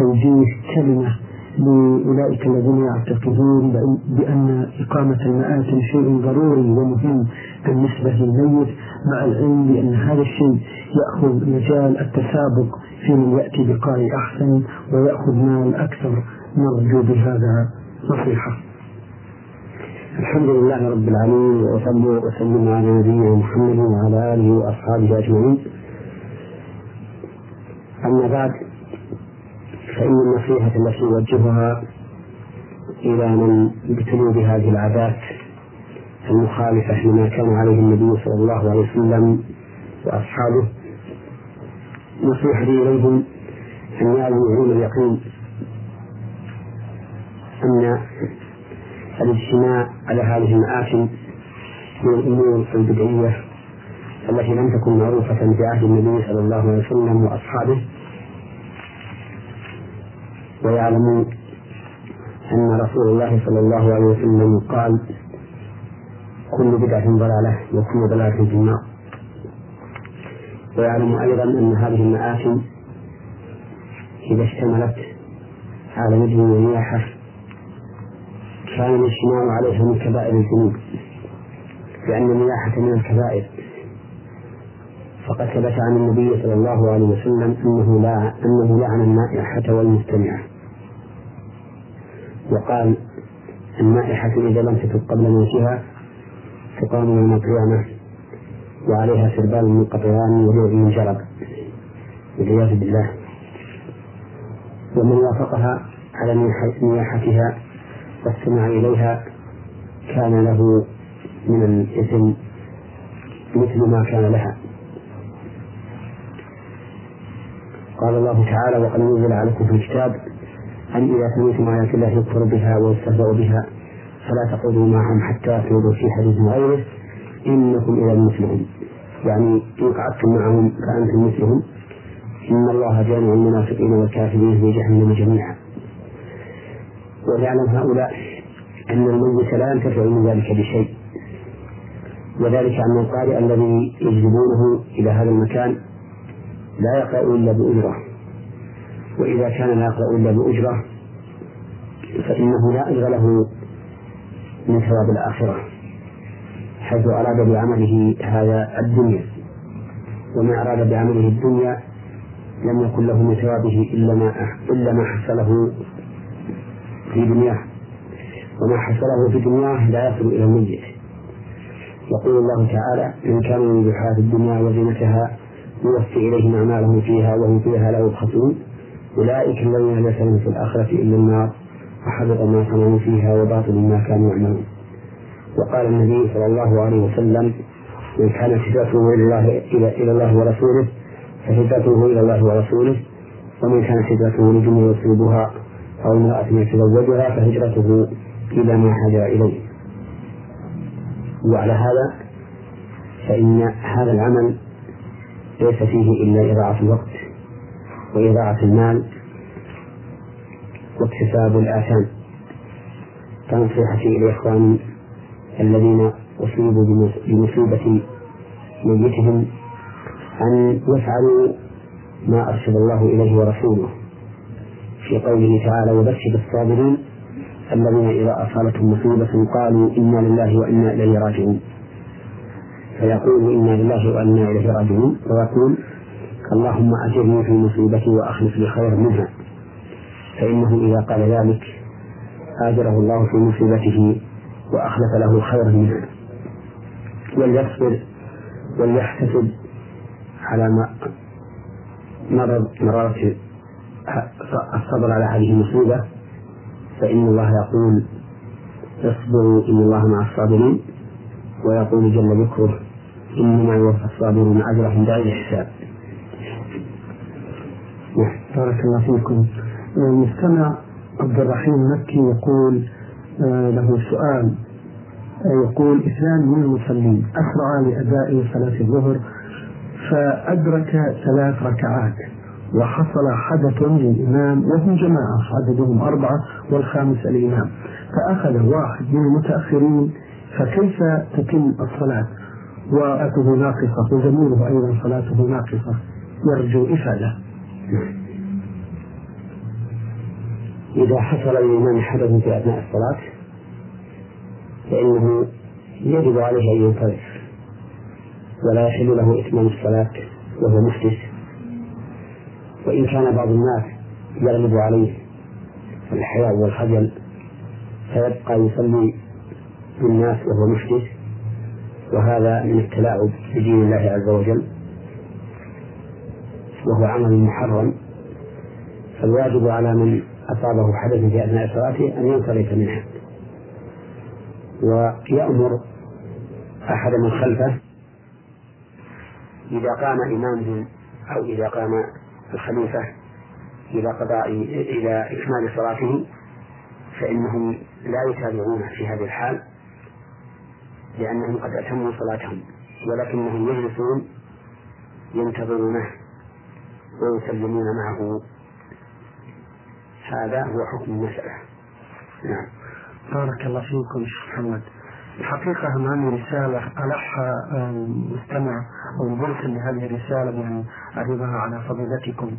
توجيه كلمة لأولئك الذين يعتقدون بأن إقامة المآتم شيء ضروري ومهم بالنسبة للميت مع العلم بأن هذا الشيء يأخذ مجال التسابق في من يأتي بقارئ أحسن ويأخذ مال أكثر نرجو بهذا نصيحة. الحمد لله رب العالمين وصلى وسلم على نبينا محمد وعلى آله وأصحابه أجمعين. أما بعد فإن النصيحة التي يوجهها إلى من ابتلوا بهذه العادات المخالفة لما كان عليه النبي صلى الله عليه وسلم وأصحابه نصيحتي إليهم أن يعلموا علم اليقين. أن الاجتماع على هذه المآثم من الأمور البدعية التي لم تكن معروفة في عهد النبي صلى الله عليه وسلم وأصحابه. ويعلمون أن رسول الله صلى الله عليه وسلم قال كل بدعة ضلالة وكل ضلالة في النار. ويعلم أيضا أن هذه المآثم إذا اشتملت على نجم ونياحة كان الاجتماع عليها من كبائر الذنوب لأن النياحة من الكبائر. فقد ثبت عن النبي صلى الله عليه وسلم أنه لا أنه لعن النائحة والمستمعة. وقال النائحة إذا لم تتب قبل موتها تقام يوم القيامة وعليها سربال من قطران ودوء من جرب. والعياذ بالله. ومن وافقها على نياحتها واستمع إليها كان له من الإثم مثل ما كان لها. قال الله تعالى وقد نزل عليكم في الكتاب أن إذا سمعتم آيات الله يكفر بها ويستهزأ بها فلا تقعدوا معهم حتى تقولوا في حديث غيره. إنكم إلى المسلمون يعني إن قعدتم معهم فأنتم مثلهم إن الله جامع المنافقين والكافرين في جهنم جميعا. وليعلم هؤلاء أن الميت لا ينتفع من ذلك بشيء. وذلك أن القارئ الذي يجذبونه إلى هذا المكان لا يقرأ إلا بأجرة. وإذا كان لا يقرأ إلا بأجرة فإنه لا أجر له من ثواب الآخرة حيث أراد بعمله هذا الدنيا. وما أراد بعمله الدنيا لم يكن له من ثوابه إلا ما إلا ما حصله في دنياه وما حصله في دنياه لا يصل إلى الميت يقول الله تعالى إن كانوا من الحياة الدنيا وزينتها يوفي إليهم أعمالهم فيها وهم فيها لا يبخسون. أولئك الذين ليس لهم في الآخرة إلا النار. وحبط ما صنعوا فيها وباطل ما كانوا يعملون. وقال النبي صلى الله عليه وسلم من كانت هجرته إلى الله إلى الله ورسوله فهجرته إلى الله ورسوله. ومن كانت هجرته لدنيا يصيبها أو امرأة يتزوجها فهجرته إلى ما هاجر إليه. وعلى هذا فإن هذا العمل ليس فيه إلا إضاعة الوقت وإضاعة المال واكتساب الآثام. فنصيحتي إلى الذين أصيبوا بمصيبة ميتهم أن يفعلوا ما أرشد الله إليه ورسوله. في قوله تعالى وبشر الصابرين الذين إذا أصابتهم مصيبة قالوا إنا لله وإنا إليه راجعون. فيقول إنا لله وإنا إليه راجعون. ويقول اللهم أجرني في مصيبتي وأخلف لي خيرا منها. فإنه إذا قال ذلك آجره الله في مصيبته وأخلف له خيرا منها. وليصبر وليحتسب على ما مرض مرارة الصبر على هذه المصيبة فإن الله يقول اصبروا إن الله مع الصابرين ويقول جل ذكره إنما يوفى الصابرون أجرهم بغير حساب بارك الله فيكم. المستمع عبد الرحيم مكي يقول آه، له سؤال. آه، يقول اثنان من المصلين. أسرع لأداء صلاة الظهر فأدرك ثلاث ركعات. وحصل حدث للإمام وهم جماعة عددهم أربعة والخامس الإمام. فأخذ واحد من المتأخرين فكيف تتم الصلاة؟ وأته ناقصة وزميله أيضا صلاته ناقصة. يرجو إفادة. إذا حصل للإمام حدث في أثناء الصلاة فإنه يجب عليه أن ينصرف ولا يحل له إتمام الصلاة وهو محدث وإن كان بعض الناس يغلب عليه الحياء والخجل فيبقى يصلي بالناس وهو محدث وهذا من التلاعب بدين الله عز وجل وهو عمل محرم. فالواجب على من أصابه حدث في أثناء صلاته أن ينصرف منها ويأمر أحد من خلفه إذا قام إمامهم أو إذا قام الخليفة إلى قضاء إلى إكمال صلاته فإنهم لا يتابعونه في هذه الحال لأنهم قد أتموا صلاتهم ولكنهم يجلسون ينتظرونه ويسلمون معه. هذا هو حكم المسألة. نعم. بارك الله فيكم شيخ محمد. الحقيقة أمامي رسالة ألحها مستمع أو مرسل لهذه الرسالة بأن أعرضها على فضيلتكم.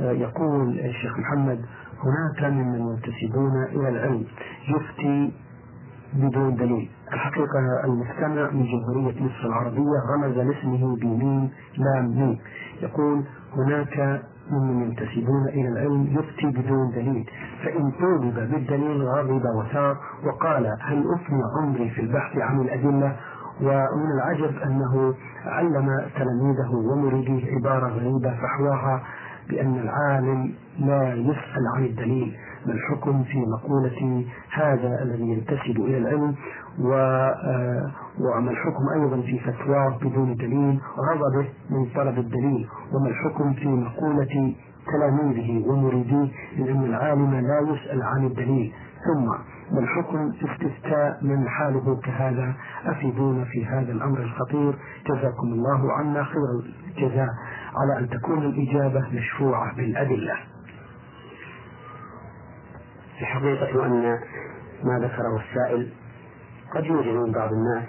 آه، يقول الشيخ محمد هناك ممن ينتسبون إلى العلم يفتي بدون دليل. الحقيقة المستمع من جمهورية مصر العربية رمز لاسمه بميم لام ميم. يقول هناك ممن ينتسبون إلى العلم يفتي بدون دليل فإن طولب بالدليل غضب وثار وقال هل أفني عمري في البحث عن الأدلة؟ ومن العجب أنه علم تلاميذه ومريديه عبارة غريبة فحواها بأن العالم لا يسأل عن الدليل. ما الحكم في مقولة هذا الذي ينتسب إلى العلم آه، وما الحكم أيضا في فتواه بدون دليل غضبه من طلب الدليل وما الحكم في مقولة تلاميذه ومريديه من أن العالم لا يسأل عن الدليل. ثم ما الحكم استفتاء من حاله كهذا؟ أفيدونا في هذا الأمر الخطير. جزاكم الله عنا خير الجزاء. على أن تكون الإجابة مشفوعة بالأدلة. الحقيقة أن ما ذكره السائل قد يوجد من بعض الناس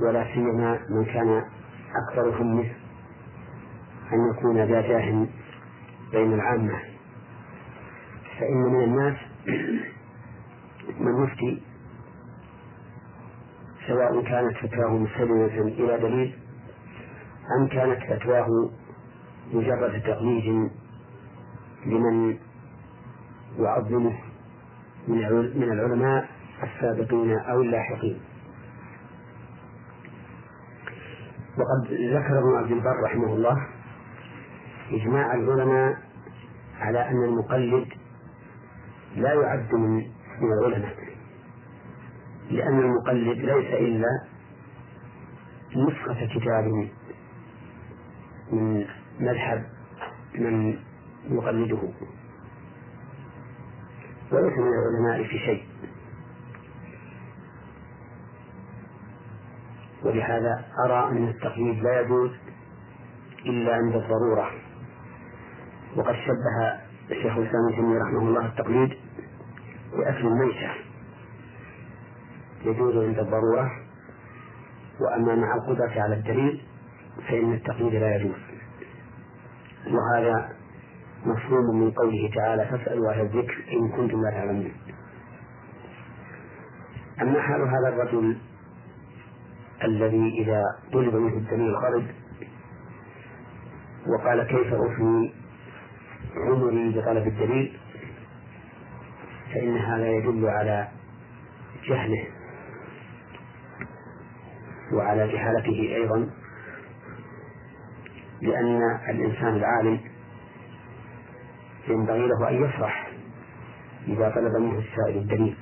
ولا سيما من كان أكثر همه أن يكون ذا جاه بين العامة. فإن من الناس من يفتي سواء كانت فتواه مستندة إلى دليل أم كانت فتواه مجرد تقليد لمن يعظمه من العلماء السابقين أو اللاحقين. وقد ذكر ابن عبد البر رحمه الله إجماع العلماء على أن المقلد لا يعد من من العلماء لأن المقلد ليس إلا نسخة كتاب من مذهب من يقلده. وليس من العلماء في شيء. ولهذا أرى أن التقليد لا يجوز إلا عند الضرورة. وقد شبه الشيخ الإسلام ابن رحمه الله التقليد بأكل الميتة. يجوز عند الضرورة. وأما مع القدرة على الدليل فإن التقليد لا يجوز. وهذا مفهوم من قوله تعالى فاسألوا أهل الذكر إن كنتم لا تعلمون. أما حال هذا الرجل الذي إذا طلب منه الدليل خرج وقال كيف أفني عمري بطلب الدليل فإن هذا يدل على جهله وعلى جهالته أيضا لأن الإنسان العالم ينبغي له أن يفرح إذا طلب منه السائل الدليل.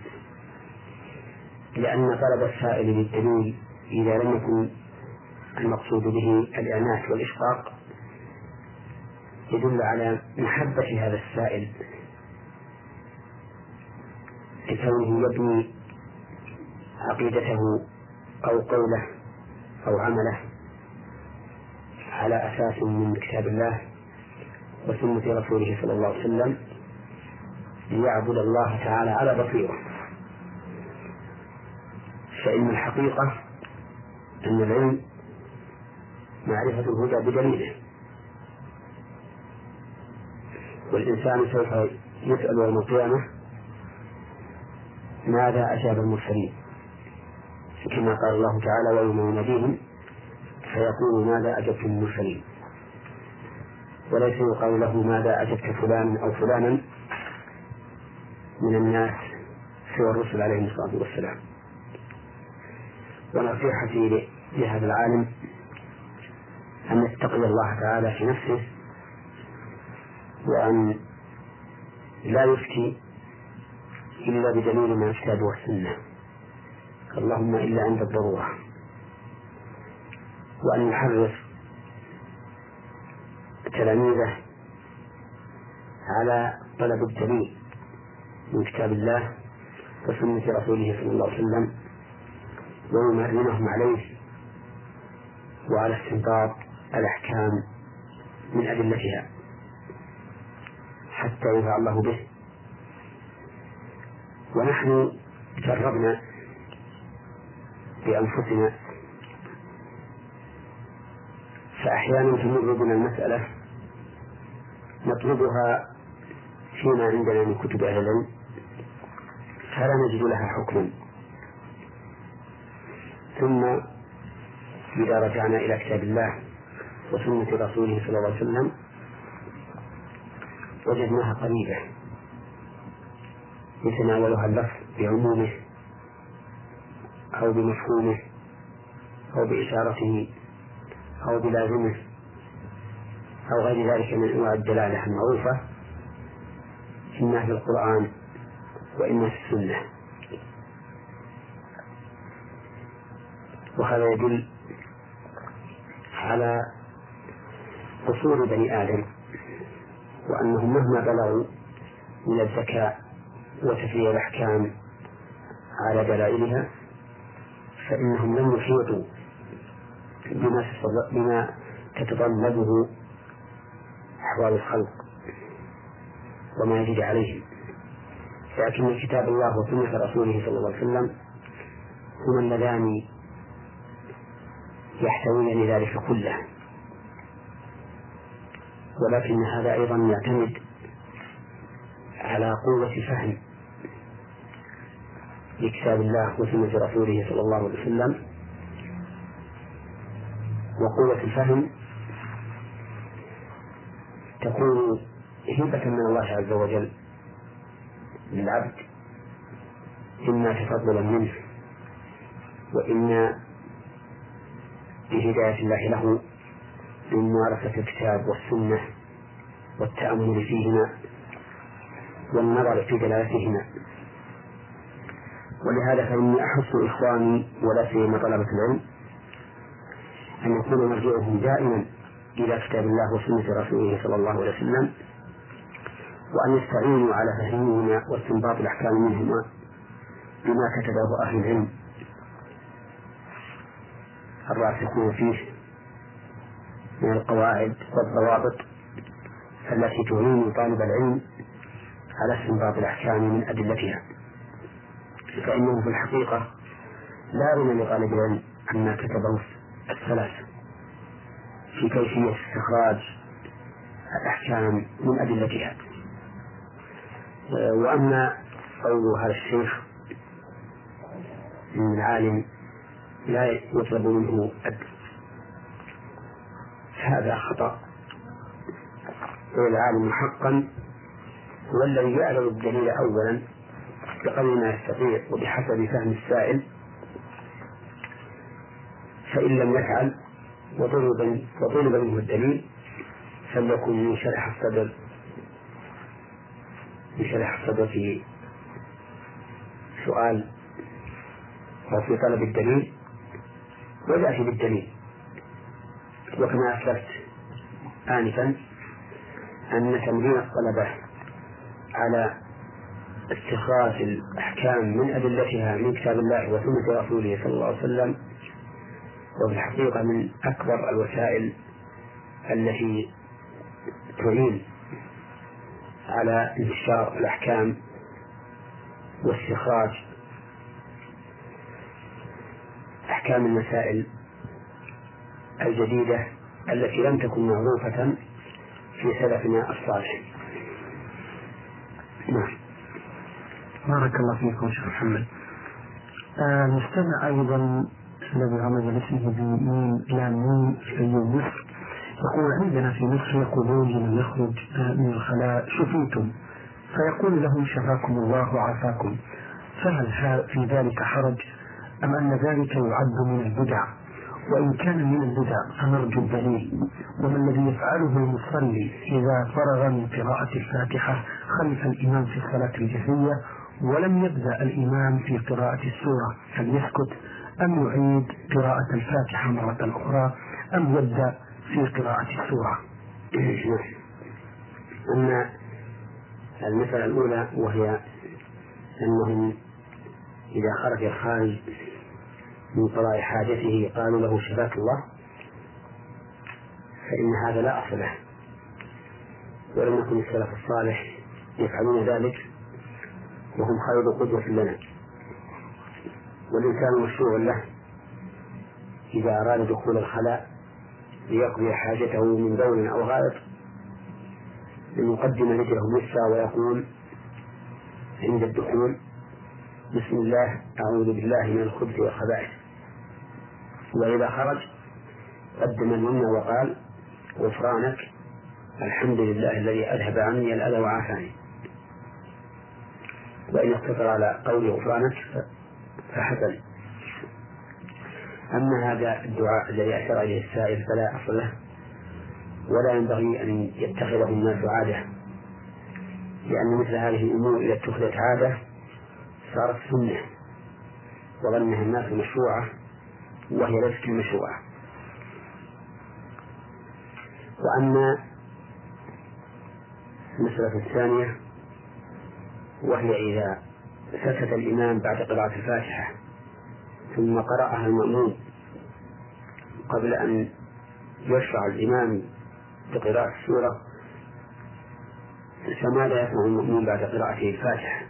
لأن طلب السائل للدليل إذا لم يكن المقصود به الإعنات والإشقاق يدل على محبة هذا السائل لكونه يبني عقيدته أو قوله أو عمله على أساس من كتاب الله وسنة رسوله صلى الله عليه وسلم ليعبد الله تعالى على بصيرة. فإن الحقيقة أن العلم معرفة الهدى بدليله. والإنسان سوف يسأل يوم القيامة ماذا أجاب المرسلين؟ كما قال الله تعالى ويوم يناديهم فيقول ماذا أجبتم المرسلين؟ وليس يقال له ماذا أجبت فلانا أو فلانا من الناس سوى الرسل عليهم الصلاة والسلام. ونصيحتي لهذا العالم أن يتقي الله تعالى في نفسه وأن لا يفتي إلا بدليل من الكتاب والسنة. اللهم إلا عند الضرورة. وأن يحرص تلاميذه على طلب الدليل من كتاب الله وسنة رسوله صلى الله عليه وسلم ويمرنهم عليه وعلى استنباط الأحكام من أدلتها حتى ينفع الله به. ونحن جربنا بأنفسنا فأحيانا تمر بنا المسألة نطلبها فيما عندنا من كتب أهل العلم فلا نجد لها حكما. ثم إذا رجعنا إلى كتاب الله وسنة رسوله صلى الله عليه وسلم وجدناها قريبة يتناولها اللفظ بعمومه أو بمفهومه أو بإشارته أو بلازمه. أو غير ذلك من أنواع الدلالة المعروفة إما في القرآن وإما في السنة. وهذا يدل على قصور بني آدم وأنهم مهما بلغوا من الذكاء وتفريع الأحكام على دلائلها فإنهم لم يحيطوا بما تتطلبه أحوال الخلق وما يجري عليهم. لكن كتاب الله وسنة رسوله صلى الله عليه وسلم هما اللذان يحتوين لذلك كله. ولكن هذا أيضا يعتمد على قوة فهم لكتاب الله وسنة رسوله صلى الله عليه وسلم وقوة الفهم تكون هبة من الله عز وجل للعبد. إما تفضلا منه وإما بهداية الله له بممارسة الكتاب والسنة والتأمل فيهما والنظر في دلالتهما. ولهذا فإني أحث إخواني ولا سيما طلبة العلم أن يكون مرجعهم دائما إلى كتاب الله وسنة رسوله صلى الله عليه وسلم وأن يستعينوا على فهمهما واستنباط الأحكام منهما بما كتبه أهل العلم. الراسخون فيه من القواعد والضوابط التي تعين طالب العلم على استنباط الأحكام من أدلتها. فإنه في الحقيقة لا غنى لطالب العلم عما كتبه السلف في كيفية استخراج الأحكام من أدلتها. وأما قول هذا الشيخ من العالم لا يطلب منه أدب هذا خطأ. العالم حقا هو الذي يعلم الدليل أولا بقدر ما يستطيع وبحسب فهم السائل فإن لم يفعل وطلب وطلب منه الدليل فليكن من شرح الصدر. من شرح الصدر في سؤال أو في طلب الدليل. ويأتي بالدليل. وكما أسلفت آنفا أن تمرين الطلبة على استخراج الأحكام من أدلتها من كتاب الله وسنة رسوله صلى الله عليه وسلم وفي الحقيقة من أكبر الوسائل التي تعين على انتشار الأحكام واستخراج أحكام المسائل الجديدة التي لم تكن معروفة في سلفنا الصالح. نعم. بارك الله فيكم شيخ محمد. آه نستمع أيضا الذي رمز لاسمه بميم لام ميم في مصر يقول عندنا في مصر يقولون لمن يخرج من الخلاء شفيتم. فيقول لهم شفاكم الله وعافاكم. فهل في ذلك حرج؟ أم أن ذلك يعد من البدع؟ وإن كان من البدع فنرجو الدليل. وما الذي يفعله المصلي إذا فرغ من قراءة الفاتحة خلف الإمام في الصلاة الجهرية ولم يبدأ الإمام في قراءة السورة؟ هل يسكت؟ أم يعيد قراءة الفاتحة مرة أخرى أم يبدأ في قراءة السورة؟ أما المسألة الأولى وهي أنهم إذا خرج الخارج من قضاء حاجته قالوا له شفاك الله فإن هذا لا أصل له. ولم يكن السلف الصالح يفعلون ذلك وهم خير قدوة لنا. والإنسان مشروع له إذا أراد دخول الخلاء ليقضي حاجته من بول أو غائط أن يقدم رجله اليسرى ويقول عند الدخول بسم الله أعوذ بالله من الخبث والخبائث. وإذا خرج قدم اليمنى وقال غفرانك الحمد لله الذي أذهب عني الأذى وعافاني. وإن اقتصر على قول غفرانك فحسن أما هذا الدعاء الذي أشار إليه السائل فلا أصل له ولا ينبغي أن يتخذه الناس عادة. لأن مثل هذه الأمور إذا اتخذت عادة صارت سنة وظنها الناس مشروعة وهي ليست مشروعة. وأما المسألة الثانية وهي إذا سكت الإمام بعد قراءة الفاتحة ثم قرأها المأمون قبل أن يشرع الإمام بقراءة السورة. فماذا يسمع المأمون بعد قراءته الفاتحة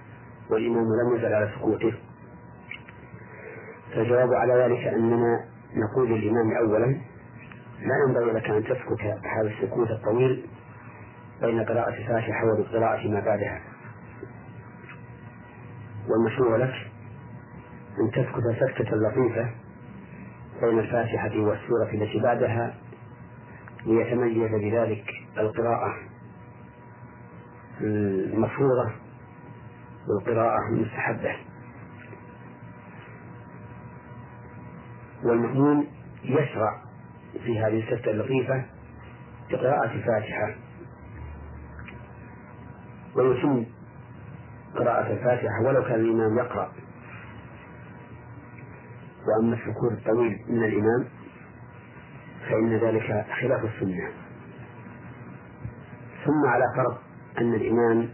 والإمام لم يزل على سكوته فالجواب على ذلك أننا نقول للإمام أولا لا ينبغي لك أن تسكت هذا السكوت الطويل بين قراءة الفاتحة وبقراءة ما بعدها. والمشروع لك أن تسكت سكتة لطيفة بين الفاتحة والسورة التي بعدها ليتميز بذلك القراءة المفروضة والقراءة المستحبة. والمأمون يشرع في هذه السكتة اللطيفة بقراءة الفاتحة. ويتم قراءة الفاتحة ولو كان الإمام يقرأ. وأما السكوت الطويل من الإمام فإن ذلك خلاف السنة. ثم على فرض أن الإمام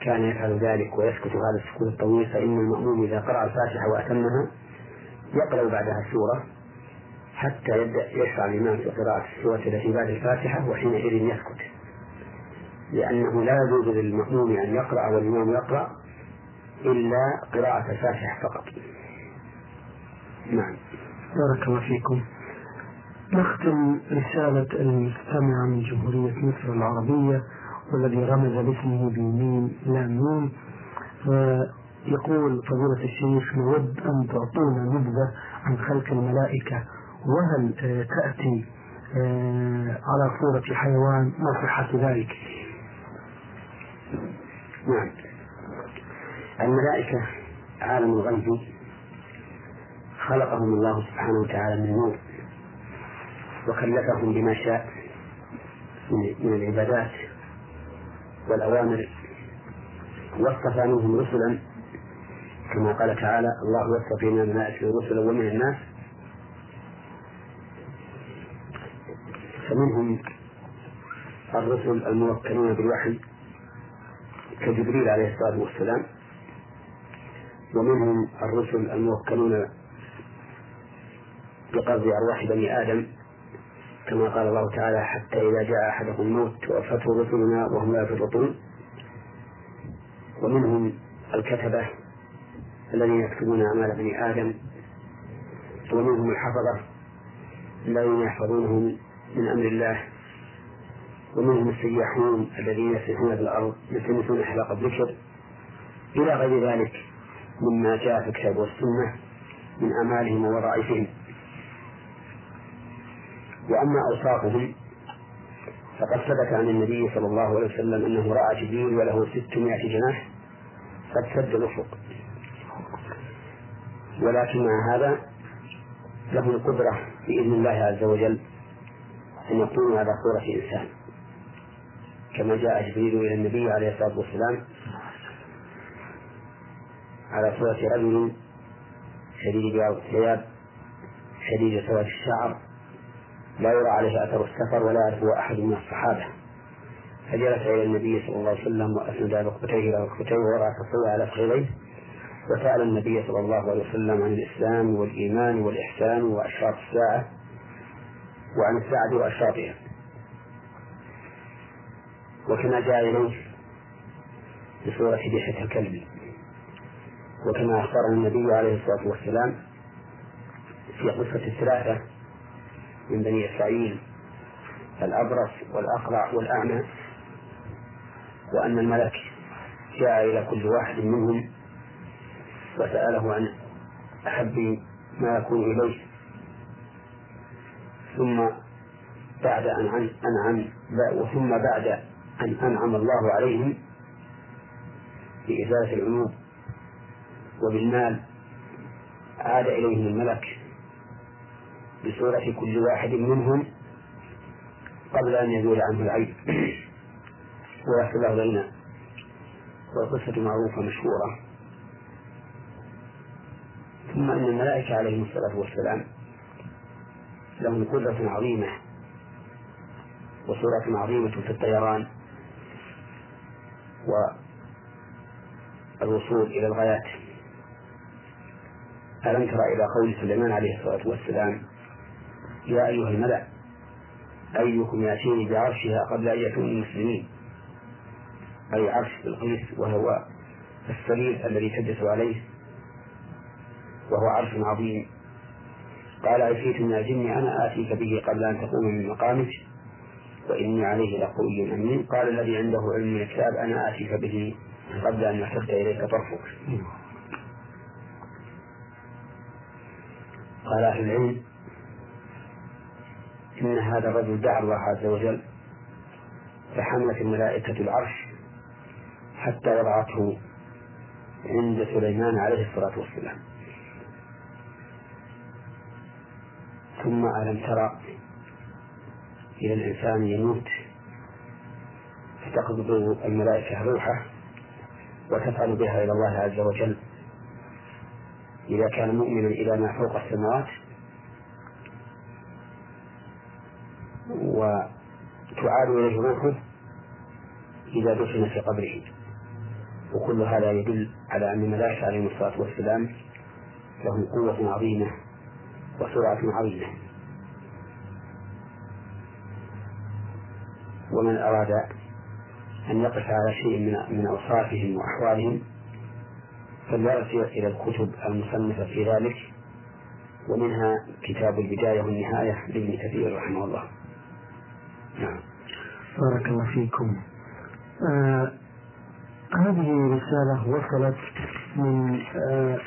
كان يفعل ذلك ويسكت هذا السكوت الطويل فإن المأموم إذا قرأ الفاتحة وأتمها يقرأ بعدها السورة حتى يبدأ يشرع الإمام في قراءة السورة التي بعد الفاتحة وحينئذ يسكت. لأنه لا يجوز للمأموم أن يقرأ والإمام يقرأ إلا قراءة الفاتحة فقط. نعم. بارك الله فيكم. نختم رسالة المستمع من جمهورية مصر العربية والذي رمز لاسمه بيمين لا ميم. يقول فضيلة الشيخ نود أن تعطونا نبذة عن خلق الملائكة. وهل تأتي على صورة حيوان ما صحة ذلك؟ نعم. الملائكة عالم الغيب خلقهم الله سبحانه وتعالى من نور وكلفهم بما شاء من العبادات والأوامر واصطفى منهم رسلا كما قال تعالى الله يصطفي من الملائكة رسلا ومن الناس فمنهم الرسل الموكلون بالوحي كجبريل عليه الصلاة والسلام ومنهم الرسل الموكلون بقبض أرواح بني آدم كما قال الله تعالى حتى إذا جاء أحدهم الموت توفته رسلنا وهم لا يفرطون ومنهم الكتبة الذين يكتبون أعمال بني آدم ومنهم الحفظة الذين يحفظونهم من أمر الله ومنهم السياحون الذين يسيحون في الأرض يلتمسون حلق الذكر إلى غير ذلك مما جاء في الكتاب والسنة من أعمالهم ووظائفهم. وأما أوصافهم فقد ثبت عن النبي صلى الله عليه وسلم أنه رأى جبريل وله ستمائة جناح قد سد الأفق. ولكن مع هذا له القدرة بإذن الله عز وجل أن يكون على صورة إنسان. كما جاء جبريل إلى النبي عليه الصلاة والسلام على صورة رجل شديد الثياب شديد سواد الشعر. لا يرى عليه أثر السفر ولا يعرفه أحد من الصحابة. فجلس إلى النبي صلى الله عليه وسلم وأسند ركبتيه إلى ركبتيه ورأى تصوى على فخذيه وسأل النبي صلى الله عليه وسلم عن الإسلام والإيمان والإحسان وأشراط الساعة وعن الساعة وأشراطها. وكما جاء إليه بصورة دحية الكلب وكما أخبرنا النبي عليه الصلاة والسلام في قصة الثلاثة من بني إسرائيل الأبرص والأقرع والأعمى وأن الملك جاء إلى كل واحد منهم وسأله عن أحب ما يكون إليه. ثم بعد أن أنعم وثم بعد أن أنعم الله عليهم بإزالة العيوب وبالمال عاد إليهم الملك بصورة كل واحد منهم قبل أن يزول عنه العيب. ويحصل له الغنى والقصة معروفة مشهورة. ثم أن الملائكة عليهم الصلاة والسلام لهم قدرة عظيمة وصورة عظيمة في الطيران. والوصول إلى الغايات. ألم تر إلى قول سليمان عليه الصلاة والسلام يا أيها الملأ أيكم يأتيني بعرشها قبل أن يكون المسلمين أي عرش بلقيس وهو السرير الذي تجلس عليه وهو عرش عظيم. قال عفريت من الجن أنا آتيك به قبل أن تقوم من مقامك؟ وإني عليه لقوي أمين قال الذي عنده علم الكتاب أنا آتيك به قبل أن يرتد إليك طرفك. قال أهل العلم إن هذا الرجل دعا الله عز وجل فحملت الملائكة العرش حتى وضعته عند سليمان عليه الصلاة والسلام. ثم ألم ترى إلى الإنسان يموت فتقبض الملائكة روحه وتفعل بها إلى الله عز وجل. إذا كان مؤمنا إلى ما فوق السماوات وتعاد إليه روحه إذا دفن في قبره. وكل هذا يدل على أن الملائكة عليهم الصلاة والسلام لهم قوة عظيمة وسرعة عظيمة. ومن أراد أن يقف على شيء من من أوصافهم وأحوالهم فليرجع إلى الكتب المصنفة في ذلك ومنها كتاب البداية والنهاية لابن كثير رحمه الله. نعم. بارك الله فيكم. آه هذه رسالة وصلت من آه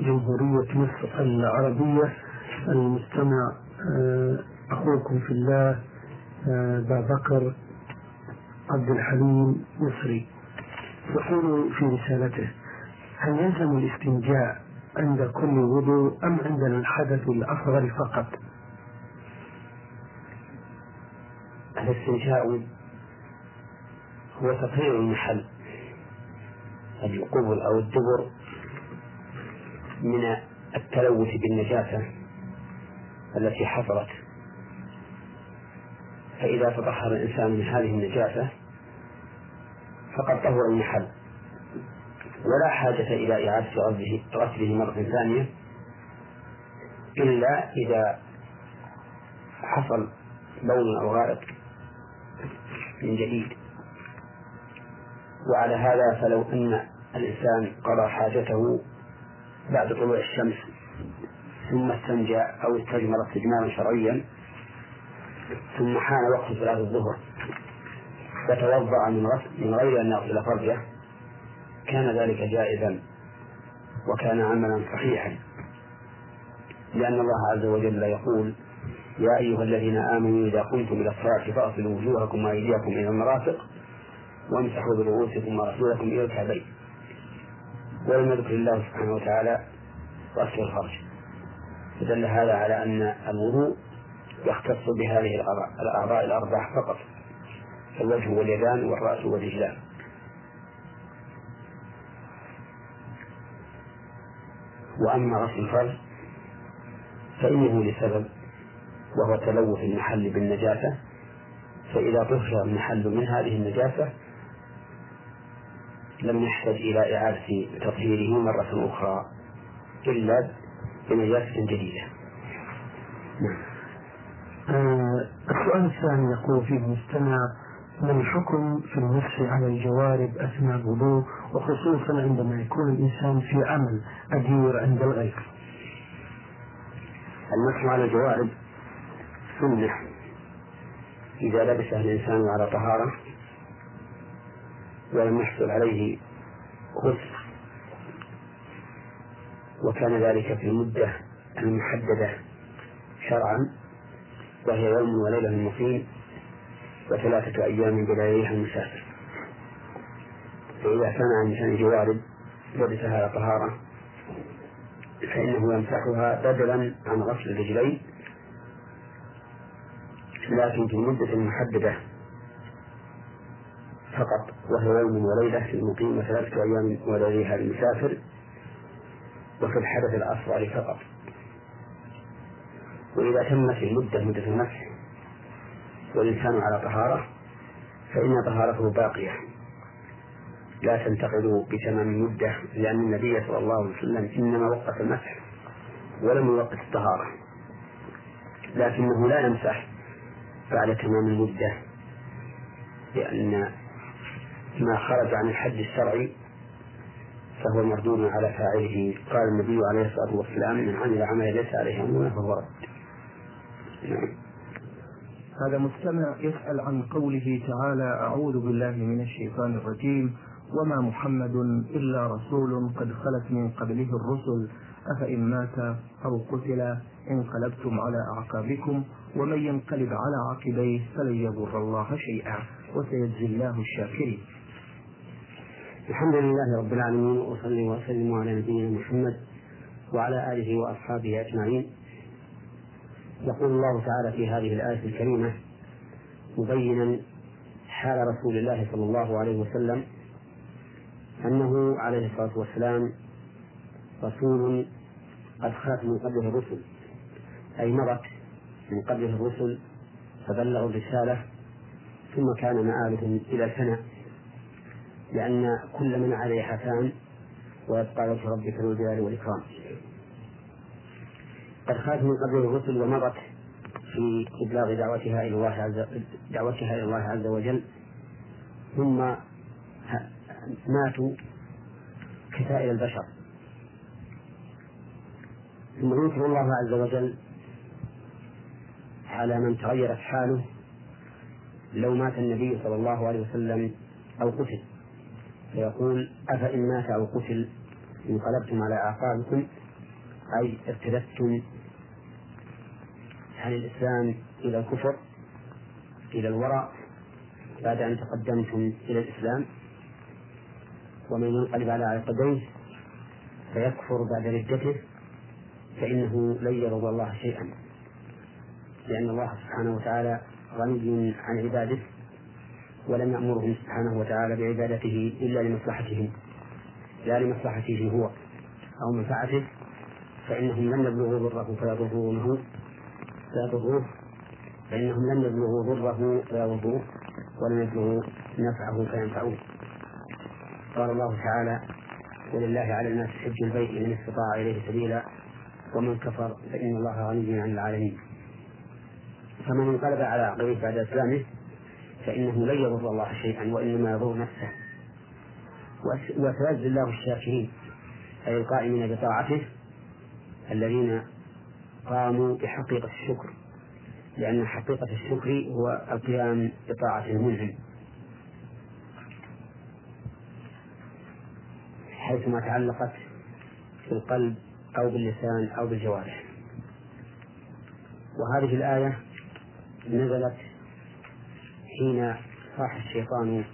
جمهورية مصر العربية المستمع آه أخوكم في الله آه بكر عبد الحليم مصري يقول في رسالته هل يلزم الاستنجاء عند كل وضوء أم عند الحدث الأصغر فقط؟ الاستنجاء هو تطهير المحل القبل أو الدبر من التلوث بالنجاسة التي حصلت فإذا تطهر الإنسان من هذه النجاسة فقد طهر المحل. ولا حاجة إلى إعادة غسله مرة ثانية إلا إذا حصل بول أو غائط من جديد. وعلى هذا فلو أن الإنسان قضى حاجته بعد طلوع الشمس ثم استنجى أو استجمر استجمارا شرعيا ثم حان وقت صلاة الظهر. فتوضأ من من غير أن يغسل فرجه. كان ذلك جائزا وكان عملا صحيحا. لأن الله عز وجل يقول يا أيها الذين آمنوا إذا قمتم إلى الصلاة فاغسلوا وجوهكم وأيديكم إلى المرافق وامسحوا برؤوسكم ورسولكم إلى الكعبين. ولم يذكر الله سبحانه وتعالى غسل الفرج. فدل هذا على أن الوضوء يختص بهذه الأعضاء الأربع فقط. الوجه واليدان والرأس والرجلان. وأما غسل الفرج فإنه لسبب وهو تلوث المحل بالنجاسة. فإذا طهر المحل من هذه النجاسة لم يحتج إلى إعادة تطهيره مرة أخرى إلا بنجاسة جديدة. نعم. آه السؤال الثاني يقول فيه المستمع ما الحكم في المسح على الجوارب أثناء الوضوء وخصوصا عندما يكون الإنسان في عمل أدير عند الغير المسح على الجوارب سنة إذا لبسه الإنسان على طهارة ولم يحصل عليه غسل وكان ذلك في المدة المحددة شرعا. وهي يوم وليلة المقيم وثلاثة أيام بلياليها المسافر. فإذا كان عن جوارب لبسها طهارة فإنه يمسحها بدلا عن غسل الرجلين لكن في المدة المحددة فقط وهي يوم وليلة للمقيم وثلاثة أيام وليلها للمسافر وفي الحدث الأصغر فقط. وإذا تمت المدة مدة المسح والإنسان على طهارة فإن طهارته باقية. لا تنتقل بتمام المدة لأن النبي صلى الله عليه وسلم إنما وقف المسح ولم يوقف الطهارة. لكنه لا يمسح بعد تمام المدة لأن ما خرج عن الحد الشرعي فهو مردود على فاعله. قال النبي عليه الصلاة والسلام من عمل عملا ليس عليه أمرنا فهو رد. هذا مستمع يسأل عن قوله تعالى أعوذ بالله من الشيطان الرجيم. وما محمد إلا رسول قد خلت من قبله الرسل. أفإن مات أو قتل انقلبتم على أعقابكم ومن ينقلب على عقبيه فلن يضر الله شيئا وسيجزي الله الشاكرين. الحمد لله رب العالمين وصلي وسلم على نبينا محمد وعلى آله وأصحابه أجمعين. يقول الله تعالى في هذه الآية الكريمة مبينا حال رسول الله صلى الله عليه وسلم أنه عليه الصلاة والسلام رسول قد خلت من قبله الرسل. أي مضت من قبله الرسل فبلغوا الرسالة ثم كان مآلهم إلى الفناء لأن كل من عليها فان ويبقى وجه ربك ذو الجلال والإكرام. قد خلت من قبل الرسل ومضت في إبلاغ دعوتها إلى الله عز دعوتها إلى الله عز وجل. ثم ماتوا كسائر البشر. ثم ينكر الله عز وجل على من تغيرت حاله لو مات النبي صلى الله عليه وسلم أو قتل. فيقول أفإن مات أو قتل انقلبتم على أعقابكم؟ أي ارتدتم عن الإسلام إلى الكفر إلى الوراء بعد أن تقدمتم إلى الإسلام. ومن ينقلب على عقبيه فيكفر بعد ردته فإنه لن يرضى الله شيئا. لأن الله سبحانه وتعالى غني عن عباده ولم يأمرهم سبحانه وتعالى بعبادته إلا لمصلحتهم. لا لمصلحته هو أو منفعته فإنهم لم يبلغوا ضره فيضرونه. فيضروه فإنهم لم يبلغوا ضره فيضروه ولم يبلغوا نفعه فينفعوه. قال الله تعالى ولله على الناس حج البيت من استطاع إليه سبيلا ومن كفر فإن الله غني عن العالمين. فمن انقلب على عقبيه بعد إسلامه فإنه لن يضر الله شيئا وإنما يضر نفسه. وسيجزي الله الشاكرين أي القائمين بطاعته الذين قاموا بحقيقة الشكر لأن حقيقة الشكر هو القيام بطاعة المنعم. حيثما تعلقت في القلب أو باللسان أو بالجوارح. وهذه الآية نزلت حين صاح الشيطان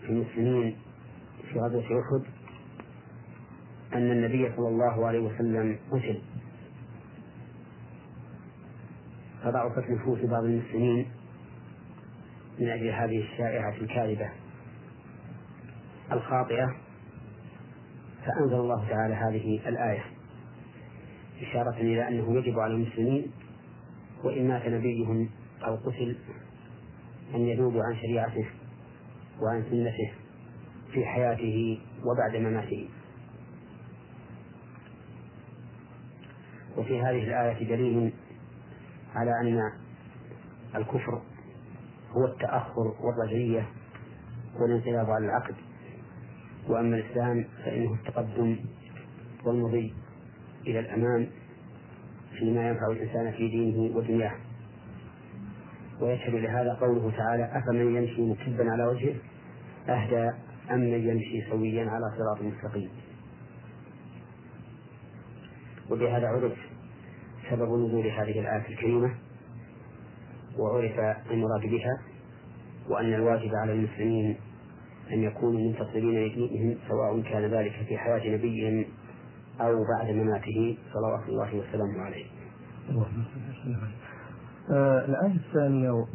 في المسلمين في غزوة أحد أن النبي صلى الله عليه وسلم قتل فضعفت نفوس بعض المسلمين من أجل هذه الشائعة الكاذبة الخاطئة فأنزل الله تعالى هذه الآية إشارة إلى أنه يجب على المسلمين وإن مات نبيهم أو قتل أن يذوبوا عن شريعته وعن سنته في حياته وبعد مماته. وفي هذه الآية دليل على أن الكفر هو التأخر والرجعية والانقلاب على العقد. وأما الإسلام فإنه التقدم والمضي إلى الأمام فيما ينفع الإنسان في دينه ودنياه. ويشهد لهذا قوله تعالى أفمن يمشي مكبا على وجهه أهدى أم من يمشي سويا على صراط مستقيم. وبهذا عرف سبب نزول هذه الآية الكريمة وعرف المراد بها وأن الواجب على المسلمين أن يكونوا منتصرين لدينهم سواء كان ذلك في حياة نبيهم أو بعد مماته صلوات الله وسلامه عليه. آه الآية الثانية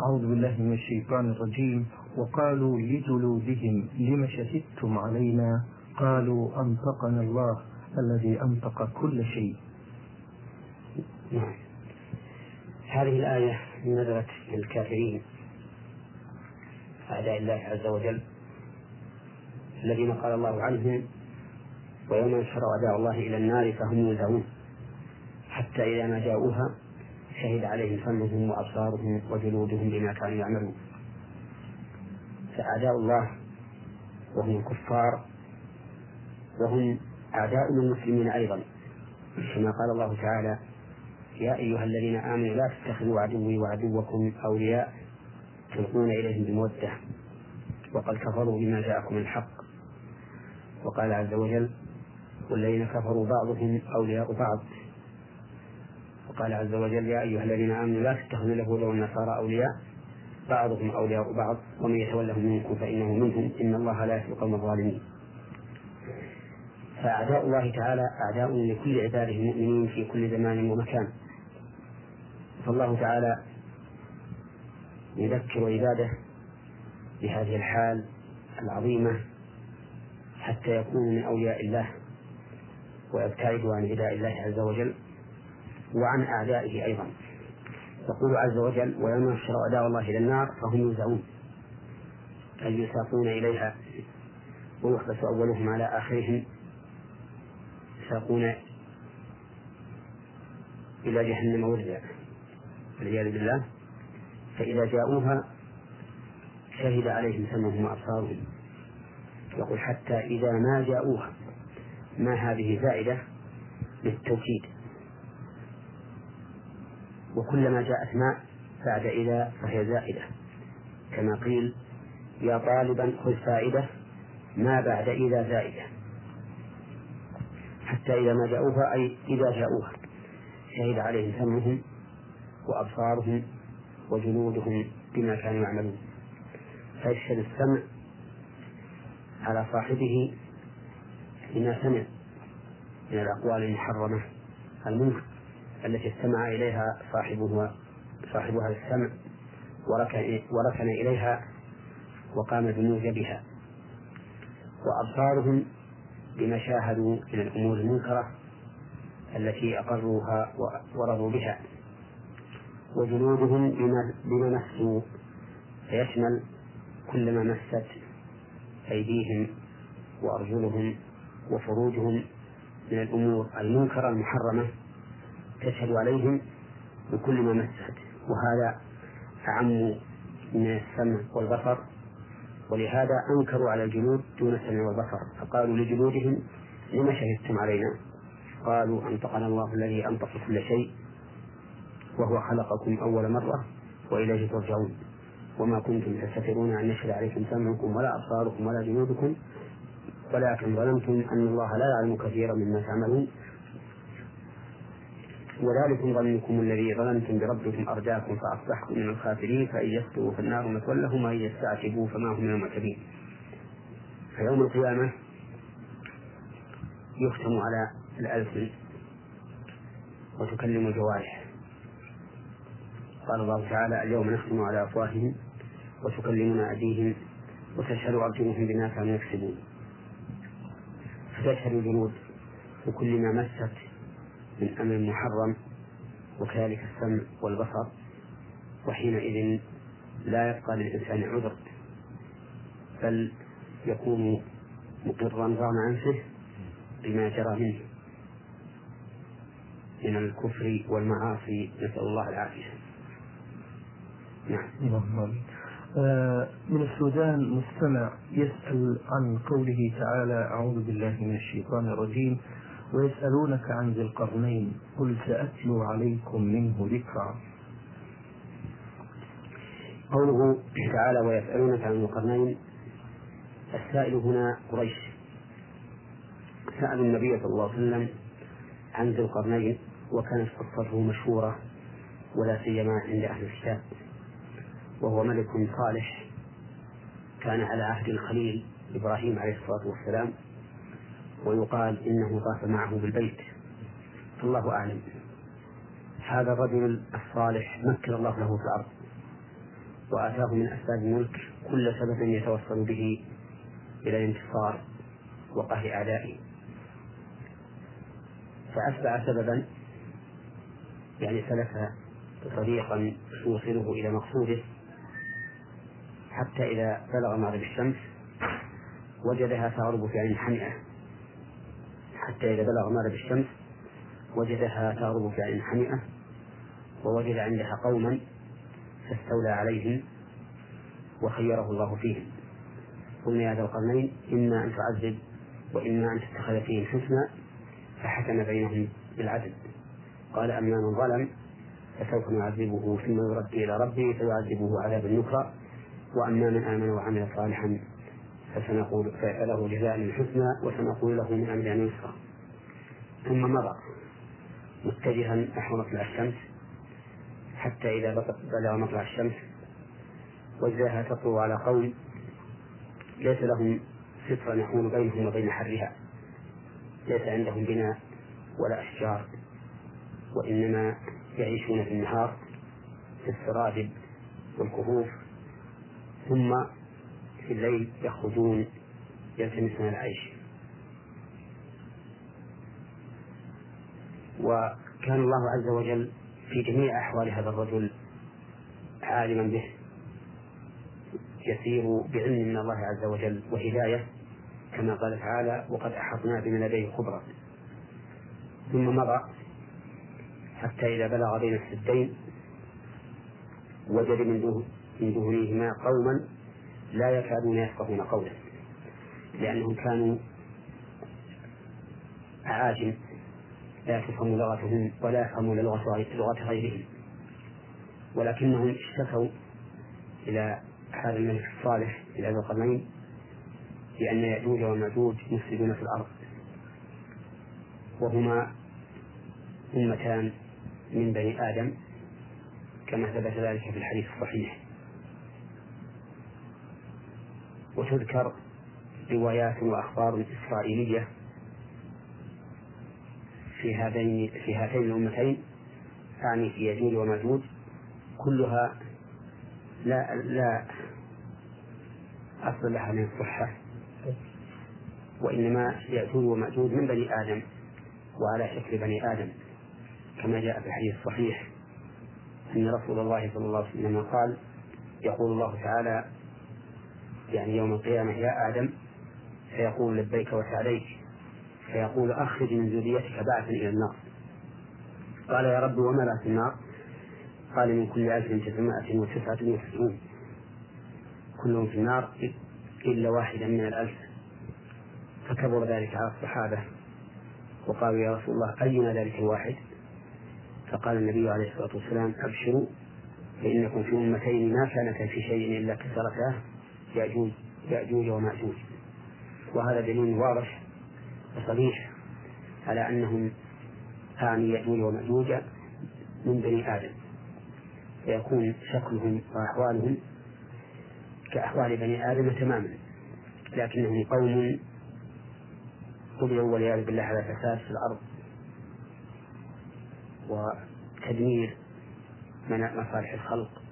أعوذ بالله من الشيطان الرجيم. وقالوا لجلودهم لم شهدتم علينا؟ قالوا أنطقنا الله الذي أنطق كل شيء. نعم. هذه الآية نزلت للكافرين أعداء الله عز وجل الذين قال الله عنهم ويوم ينشر أعداء الله إلى النار فهم يوزعون حتى إذا ما جاءوها شهد عليهم سمعهم وأبصارهم وجلودهم بما كانوا يعملون. فأعداء الله وهم الكفار وهم أعداء للمسلمين أيضا كما قال الله تعالى يا أيها الذين آمنوا لا تتخذوا عدوي وعدوكم أولياء تلقون إليهم بمودة وقد كفروا بما جاءكم من الحق. وقال عز وجل والذين كفروا بعضهم أولياء بعض. وقال عز وجل يا أيها الذين آمنوا لا تتخذوا اليهود والنصارى أولياء بعضهم أولياء بعض. ومن يتولهم منكم فإنه منهم. إن الله لا يهدي القوم الظالمين. فأعداء الله تعالى أعداء لكل عباده المؤمنين في كل زمان ومكان. فالله تعالى يذكر عباده بهذه الحال العظيمة حتى يكونوا من أولياء الله ويبتعدوا عن عداء الله عز وجل وعن أعدائه أيضا. يقول عز وجل ويوم يحشر أعداء الله إلى النار فهم يوزعون أي يساقون إليها. ويحبس أولهم على آخرهم يساقون إلى جهنم وردا والعياذ بالله فإذا جاءوها شهد عليهم سمعهم وأبصارهم يقول حتى إذا ما جاءوها ما هذه زائدة للتوكيد. وكلما جاءت ما بعد إذا فهي زائدة. كما قيل يا طالبا خذ فائدة ما بعد إذا زائدة. حتى إذا ما جاءوها أي إذا جاءوها شهد عليهم سمعهم وأبصارهم وجنودهم بما كانوا يعملون. فيشهد السمع على صاحبه بما سمع من الأقوال المحرمة المنكر التي استمع إليها صاحبها صاحب هذا السمع وركن, وركن إليها وقام بموجبها وأبصارهم بما شاهدوا من الأمور المنكرة التي أقروها ورضوا بها. وجنودهم بما, مسوا فيشمل كل ما مست أيديهم وأرجلهم وفروجهم من الأمور المنكرة المحرمة تشهد عليهم بكل ما مست. وهذا أعم من السمع والبصر. ولهذا أنكروا على الجنود دون السمع والبصر. فقالوا لجنودهم لما شهدتم علينا؟ قالوا أنطقنا الله الذي أنطق كل شيء. وهو خلقكم أول مرة وإليه ترجعون. وما كنتم تستترون أن يشهد عليكم سمعكم ولا أبصاركم ولا جنودكم. ولكن ظننتم أن الله لا يعلم كثيرا مما تعملون. وذلكم ظنكم الذي ظننتم بربكم أرداكم فأصبحتم من الخاسرين. فإن يسقطوا في النار مثوى لهم وإن يستعتبوا فما هم من المعتبين فيوم القيامة يختم على الألسن وتكلم الجوارح قال الله تعالى اليوم نختم على أفواههم وتكلمنا أيديهم وتشهد أرجلهم بما كانوا يكسبون. فتشهد الجنود بكل ما مست من أمر محرم وكذلك السمع والبصر وحينئذ لا يبقى للإنسان عذر بل يكون مقرا رغم أنفه بما جرى منه. من الكفر والمعاصي نسأل الله العافية. من السودان مستمع يسأل عن قوله تعالى أعوذ بالله من الشيطان الرجيم ويسألونك عن ذي القرنين قل سأتلو عليكم منه ذكرا. قوله تعالى ويسألونك عن القرنين. السائل هنا قريش. سألوا النبي صلى الله عليه وسلم عن ذي القرنين وكانت قصته مشهورة ولا سيما عند أهل الكتاب. وهو ملك صالح كان على عهد الخليل إبراهيم عليه الصلاة والسلام ويقال إنه طاف معه بالبيت. الله أعلم. هذا الرجل الصالح مكن الله له في الأرض وآتاه من أسباب الملك كل سبب يتوصل به إلى الانتصار وقهر أعدائه. فأتبع سببا يعني سلك طريقا يوصله إلى مقصوده. حتى إذا بلغ مغرب الشمس وجدها تغرب في عين حمئة. حتى إذا بلغ مغرب الشمس وجدها تغرب في عين حمئة ووجد عندها قوما فاستولى عليهم وخيره الله فيهم. قلنا يا ذا القرنين إما أن تعذب وإما أن تتخذ فيهم حسنا فحكم بينهم بالعدل. قال أما من ظلم فسوف نعذبه ثم يرد إلى ربه فيعذبه عذابا نكرا. وأما من آمن وعمل صالحا فسنقول له جزاء الحسنى وسنقول له من أمرنا يسرا. ثم مضى. متجها نحو مطلع الشمس. حتى إذا بلغ مطلع الشمس وجهها تطلع على قوم ليس لهم ستر يحول بينهم وبين حرها. ليس عندهم بناء ولا أشجار وإنما يعيشون في النهار في السرادب والكهوف ثم في الليل يخرجون يلتمسون العيش. وكان الله عز وجل في جميع أحوال هذا الرجل عالما به يسير بعلم من الله عز وجل وهداية كما قال تعالى وقد أحطنا بما لديه خبرا ثم مضى حتى إذا بلغ بين السدين وجد من من دهنيهما قوما لا يكادون يفقهون قولا لأنهم كانوا أعاجم لا تفهم لغتهم ولا يفهمون لغة غيرهم. ولكنهم اشتكوا إلى هذا الملك الصالح إلى ذو القرنين بأن يأجوج ومأجوج مفسدون في الأرض. وهما أمتان من بني آدم كما ثبت ذلك في الحديث الصحيح. وتذكر روايات وأخبار إسرائيلية في هذين في هاتين الأمتين أعني في يجوج وماجوج كلها لا لا أصل لها من الصحة وإنما يأجوج ومأجوج من بني آدم وعلى شكل بني آدم كما جاء في الحديث الصحيح أن رسول الله صلى الله عليه وسلم قال يقول الله تعالى يعني يوم القيامة يا آدم فيقول لبيك وسعديك فيقول أخرج من ذريتك بعثا إلى النار. قال يا رب وما بعث النار؟ قال من كل ألف تسعمائة وتسعة وتسعون. كلهم في النار إلا واحدا من الألف. فكبر ذلك على الصحابة. وقالوا يا رسول الله أينا ذلك الواحد؟ فقال النبي عليه الصلاة والسلام أبشروا فإنكم في أمتين ما كانتا في شيء إلا كسرتا يأجوج يأجوج ومأجوج. وهذا دليل واضح وصريح على أنهم أعني يأجوج ومأجوج من بني آدم. فيكون شكلهم وأحوالهم كأحوال بني آدم تماما. لكنهم قوم طبعوا والعياذ بالله على فساد في الأرض. وتدمير مصالح الخلق.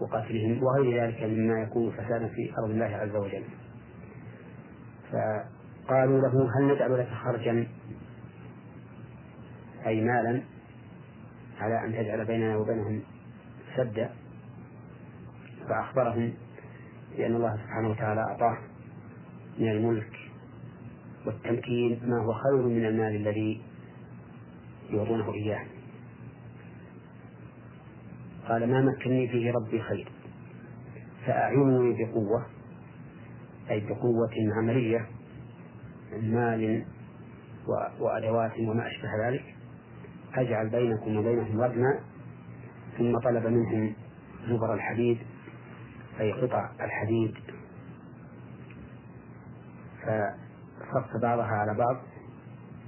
وقتلهم وغير ذلك مما يكون فسادا في أرض الله عز وجل. فقالوا له هل نجعل لك خرجا؟ أي مالا؟ على أن تجعل بيننا وبينهم سدا. فأخبرهم بأن الله سبحانه وتعالى أعطاه من الملك والتمكين ما هو خير من المال الذي يعطونه إياه. قال ما مكنني فيه ربي خير. فأعينوني بقوة أي بقوة عملية من مال وأدوات وما أشبه ذلك. أجعل بينكم وبينهم ردما ثم طلب منهم زبر الحديد أي قطع الحديد. فصف بعضها على بعض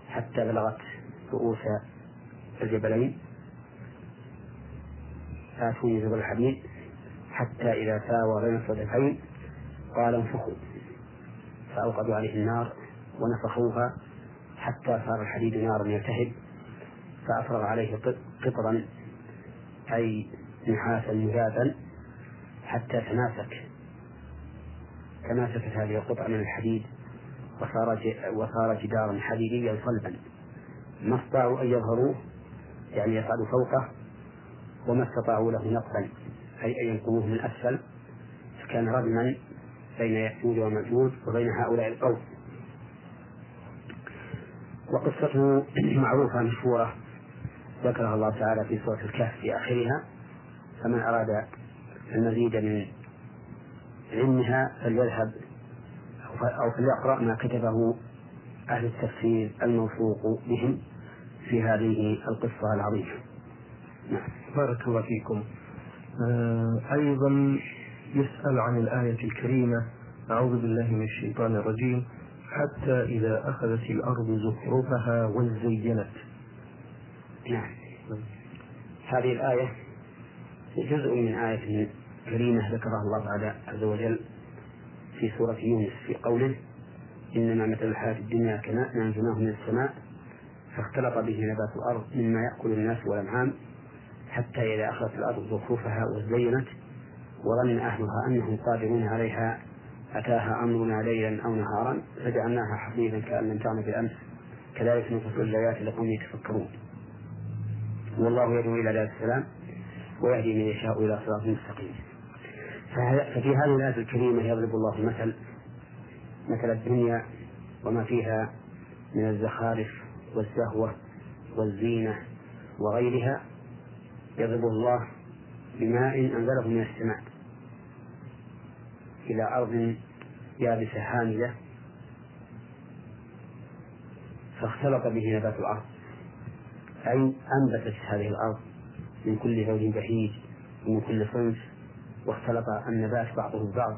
حتى بلغت رؤوس الجبلين. آتوني زبر الحديد حتى إذا ساوى بين الصدفين قال انفخوا. فأوقدوا عليه النار ونفخوها حتى صار الحديد نارا يلتهب فأفرغ عليه قطرا أي نحاسا مجازا حتى تماسك تماسكت هذه القطعة من الحديد وصار وصار جدارا حديديا صلبا. ما استطاعوا أن يظهروه يعني يصعدوا فوقه وما استطاعوا له نقبا أي أن ينقلوه من أسفل. فكان ردما بين يأجوج ومأجوج وبين هؤلاء القوم. وقصته معروفة مشهورة ذكرها الله تعالى في سورة الكهف في آخرها. فمن أراد المزيد من علمها فليذهب أو فليقرأ ما كتبه أهل التفسير الموثوق بهم في هذه القصة العظيمة. بارك الله فيكم. آه أيضا يسأل عن الآية الكريمة. أعوذ بالله من الشيطان الرجيم. حتى إذا أخذت الأرض زخرفها وزينت. نعم. هذه الآية جزء من آية كريمة ذكرها الله تعالى عز وجل في سورة يونس في قوله إنما مثل الحياة الدنيا كماء أنزلناه من السماء فاختلط به نبات الأرض مما يأكل الناس والأنعام حتى إذا أخذت الأرض زخرفها وزينت وظن أهلها أنهم قادرون عليها أتاها أمرنا ليلا أو نهارا فجعلناها حصيدا كأن لم تعن بالأمس كذلك نفصل الآيات لقوم يتفكرون. والله يدعو إلى دار السلام ويهدي من يشاء إلى صراط مستقيم. ففي هذه الآية الكريمة يضرب الله مثل مثل الدنيا وما فيها من الزخارف والزهوة والزينة وغيرها. يضرب الله بماء أنزله من السماء إلى أرض يابسة حاملة فاختلط به نبات الأرض. أي أنبتت هذه الأرض من كل زوج بهيج ومن كل صنف واختلط النبات بعضه ببعض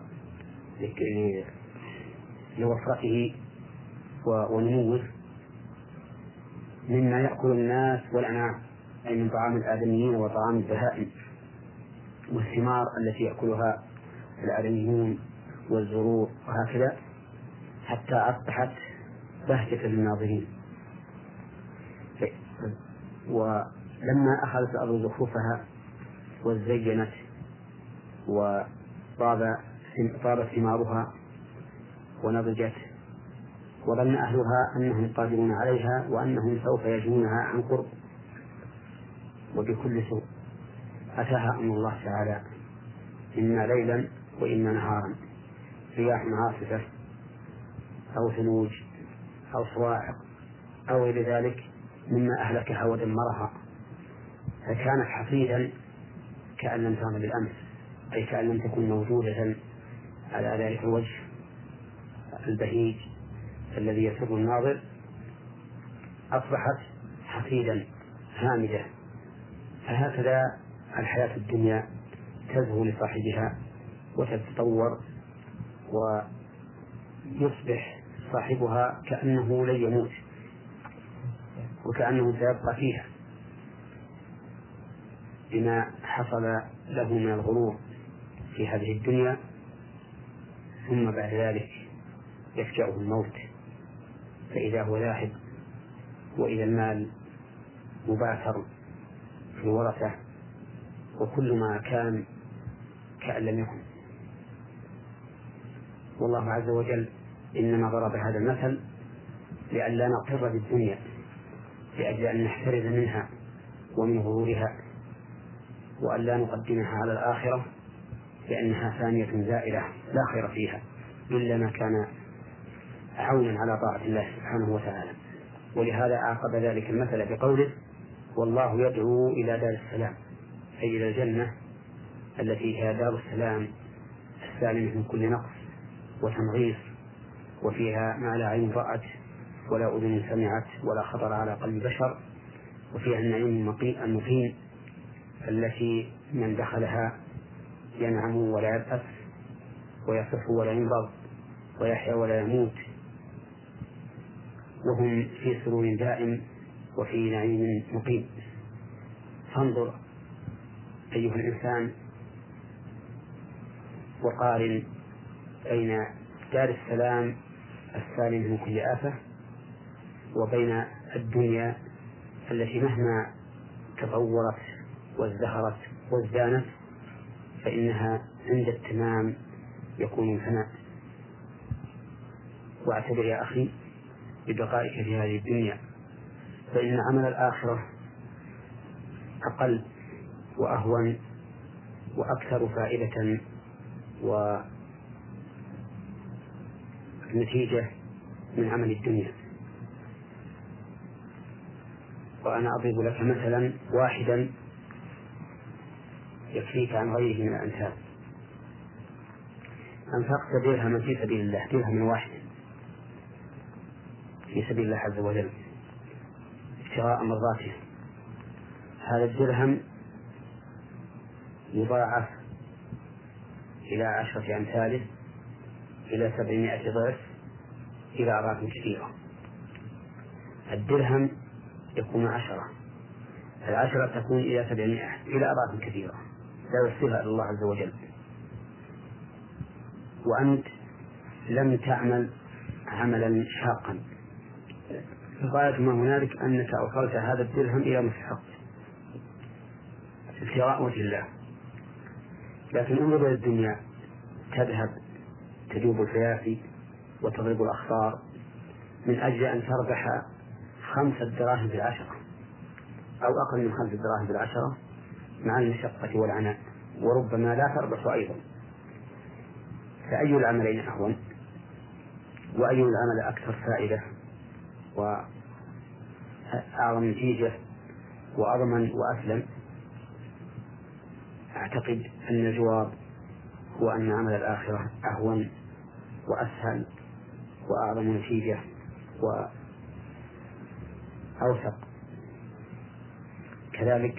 لوفرته ونموه مما يأكل الناس والأنعام. أي من طعام الآدميين وطعام البهائم والثمار التي يأكلها الآدميون والزروع وهكذا حتى أصبحت بهجة للناظرين. ولما أخذت الأرض زخرفها وزينت وطاب طابت ثمارها ونضجت وظن أهلها أنهم قادرون عليها وأنهم سوف يجنونها عن قرب. وبكل سوء أتاها أمر الله تعالى إما ليلا وإما نهارا رياح عاصفة أو ثلوج أو صواعق أو غير ذلك مما أهلكها ودمرها فكانت حصيدا كأن لم تعمل بالأمس أي كأن لم تكن موجودة على ذلك الوجه البهيج الذي يسر الناظر أصبحت حصيدا هامدة. فهكذا الحياة الدنيا تزهو لصاحبها وتتطور ويصبح صاحبها كأنه لن يموت وكأنه سيبقى فيها بما حصل له من الغرور في هذه الدنيا ثم بعد ذلك يفجأه الموت. فإذا هو ذاهب وإذا المال مباشر الورثة وكل ما كان كأن لم يكن. والله عز وجل إنما ضرب هذا المثل لئلا نغتر بالدنيا لأجل أن نحترز منها ومن غرورها وأن لا نقدمها على الآخرة لأنها ثانية زائلة لا خير فيها إلا ما كان عونا على طاعة الله سبحانه وتعالى. ولهذا عاقب ذلك المثل بقوله والله يدعو إلى دار السلام أي إلى الجنة التي هي دار السلام السالمة من كل نقص وتنغيص وفيها ما لا عين رأت ولا أذن سمعت ولا خطر على قلب بشر وفيها النعيم المقيم التي من دخلها ينعم ولا يبأس ويصح ولا يمرض ويحيا ولا يموت وهم في سرور دائم وفي نعيم مقيم. فانظر أيها الإنسان وقارن بين دار السلام السالم من كل آفة وبين الدنيا التي مهما تطورت وازدهرت وازدانت فإنها عند التمام يكون الفناء. واعتبر يا أخي ببقائك في هذه الدنيا فإن عمل الآخرة أقل وأهون وأكثر فائدة ونتيجة من عمل الدنيا. وأنا أضرب لك مثلا واحدا يكفيك عن غيره من الأمثال أنفقت درهما في سبيل الله درهم واحد في سبيل الله عز وجل. ابتغاء مرضاته. هذا الدرهم يضاعف إلى عشرة أمثاله إلى سبعمائة ضعف إلى أضعاف كثيرة. الدرهم يكون عشرة. العشرة تكون إلى سبعمائة إلى أضعاف كثيرة. لا يحصيها إلا الله عز وجل. وأنت لم تعمل عملا شاقا. غاية ما هنالك أنك أوصلت هذا الدرهم إلى مستحق. ابتغاء وجه الله. لكن انظر إلى الدنيا. تذهب تجوب الفيافي وتضرب الأخطار. من أجل أن تربح خمسة دراهم بالعشرة أو أقل من خمسة دراهم بالعشرة مع المشقة والعناء. وربما لا تربح أيضا. فأي العملين أهون؟ وأي العمل أكثر فائدة؟ وأعظم نتيجة وأضمن وأسلم. أعتقد أن الجواب هو أن عمل الآخرة أهون وأسهل وأعظم نتيجة وأوثق. كذلك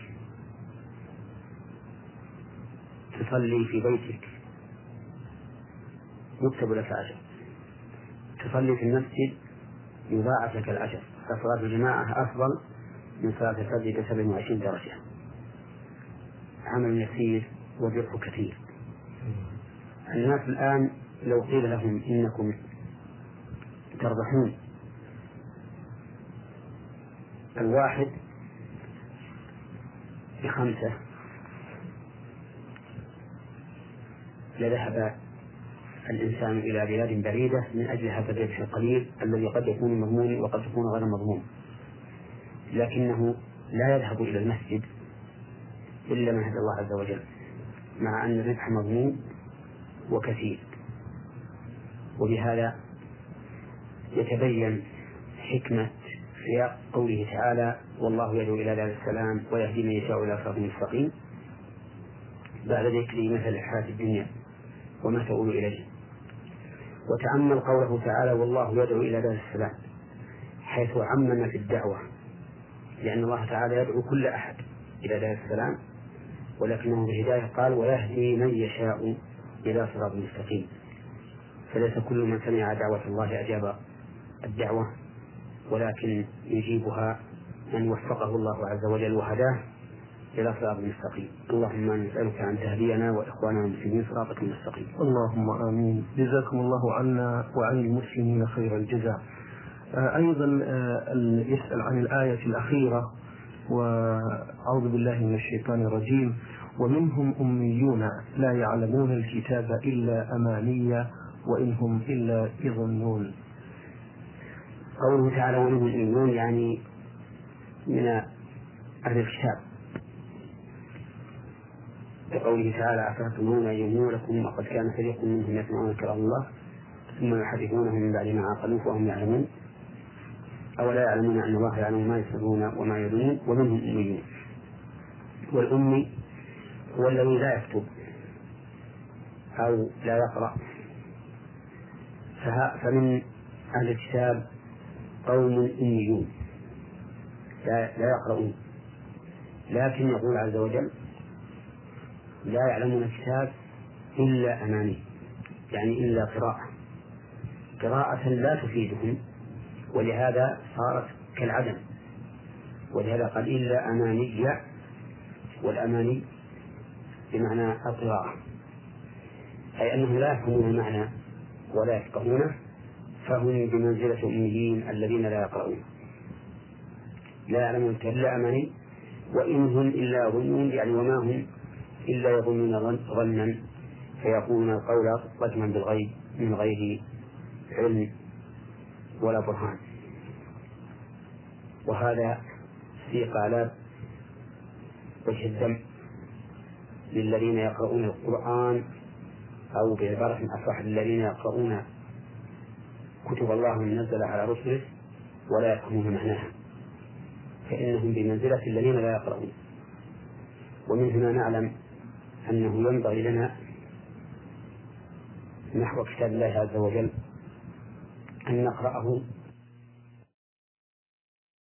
تصلي في بيتك يكتب لك أجر. تصلي في المسجد يضاعف لك الأجر. فصلاة الجماعة أفضل من صلاة الفجر ب 27 درجة. عمل يسير وبر كثير. الناس الآن لو قيل لهم إنكم تربحون الواحد بخمسة لذهب الإنسان إلى بلاد بعيدة من أجل هذا الربح القليل الذي قد يكون مضمون وقد يكون غير مضمون. لكنه لا يذهب إلى المسجد إلا من هدى الله عز وجل مع أن الربح مضمون وكثير. وبهذا يتبين حكمة في قوله تعالى والله يدعو إلى دار السلام ويهدي من يشاء إلى صراط مستقيم بعد ذكر مثل الحياة الدنيا وما تؤول إليه. وتأمل قوله تعالى والله يدعو إلى دار السلام حيث عمم في الدعوة لأن الله تعالى يدعو كل أحد إلى دار السلام ولكنه بهداية قال ويهدي من يشاء إلى صراط مستقيم. فليس كل من سمع دعوة الله أجاب الدعوة ولكن يجيبها من وفقه الله عز وجل وهداه. إلى صراط مستقيم. اللهم نسألك أن تهدينا وإخواننا المسلمين صراطك المستقيم. اللهم آمين. جزاكم الله عنا وعن المسلمين خير الجزاء. آه، أيضا آه، يسأل عن الآية الأخيرة وأعوذ بالله من الشيطان الرجيم. ومنهم أميون لا يعلمون الكتاب إلا أمانية وإن هم إلا يظنون. قوله تعالى ومنهم أميون يعني من أهل الكتاب. كقوله تعالى أفتهمون أن يؤمنوا لكم وقد كان فريق منهم يسمعون كلام الله ثم يحرفونه من بعد ما عقلوه وهم يعلمون أولا يعلمون أن الله يعلم ما يسرون وما يعلنون ومنهم أميون والأمي هو الذي لا يكتب أو لا يقرأ. فمن أهل الكتاب قوم أميون. لا, لا يقرؤون. لكن يقول عز وجل لا يعلمون الكتاب إلا أماني يعني إلا قراءة. قراءة لا تفيدهم ولهذا صارت كالعدم. ولهذا قال إلا أماني والأماني بمعنى القراءة أي أنهم لا يفهمون المعنى ولا يفقهونه فهم بمنزلة الأميين الذين لا يقرؤون. لا يعلمون إلا أماني وإن هم إلا يظنون يعني وما هم إلا يظنون ظنا فيقولون القول رجما بالغيب من غير علم ولا برهان. وهذا في قالب وجه الذم للذين يقرؤون القرآن أو بعبارة أصح للذين يقرؤون كتب الله المنزلة على رسله ولا يفهمون معناها فإنهم بمنزلة الذين لا يقرؤون. ومن هنا نعلم أنه ينبغي لنا نحو كتاب الله عز وجل أن نقرأه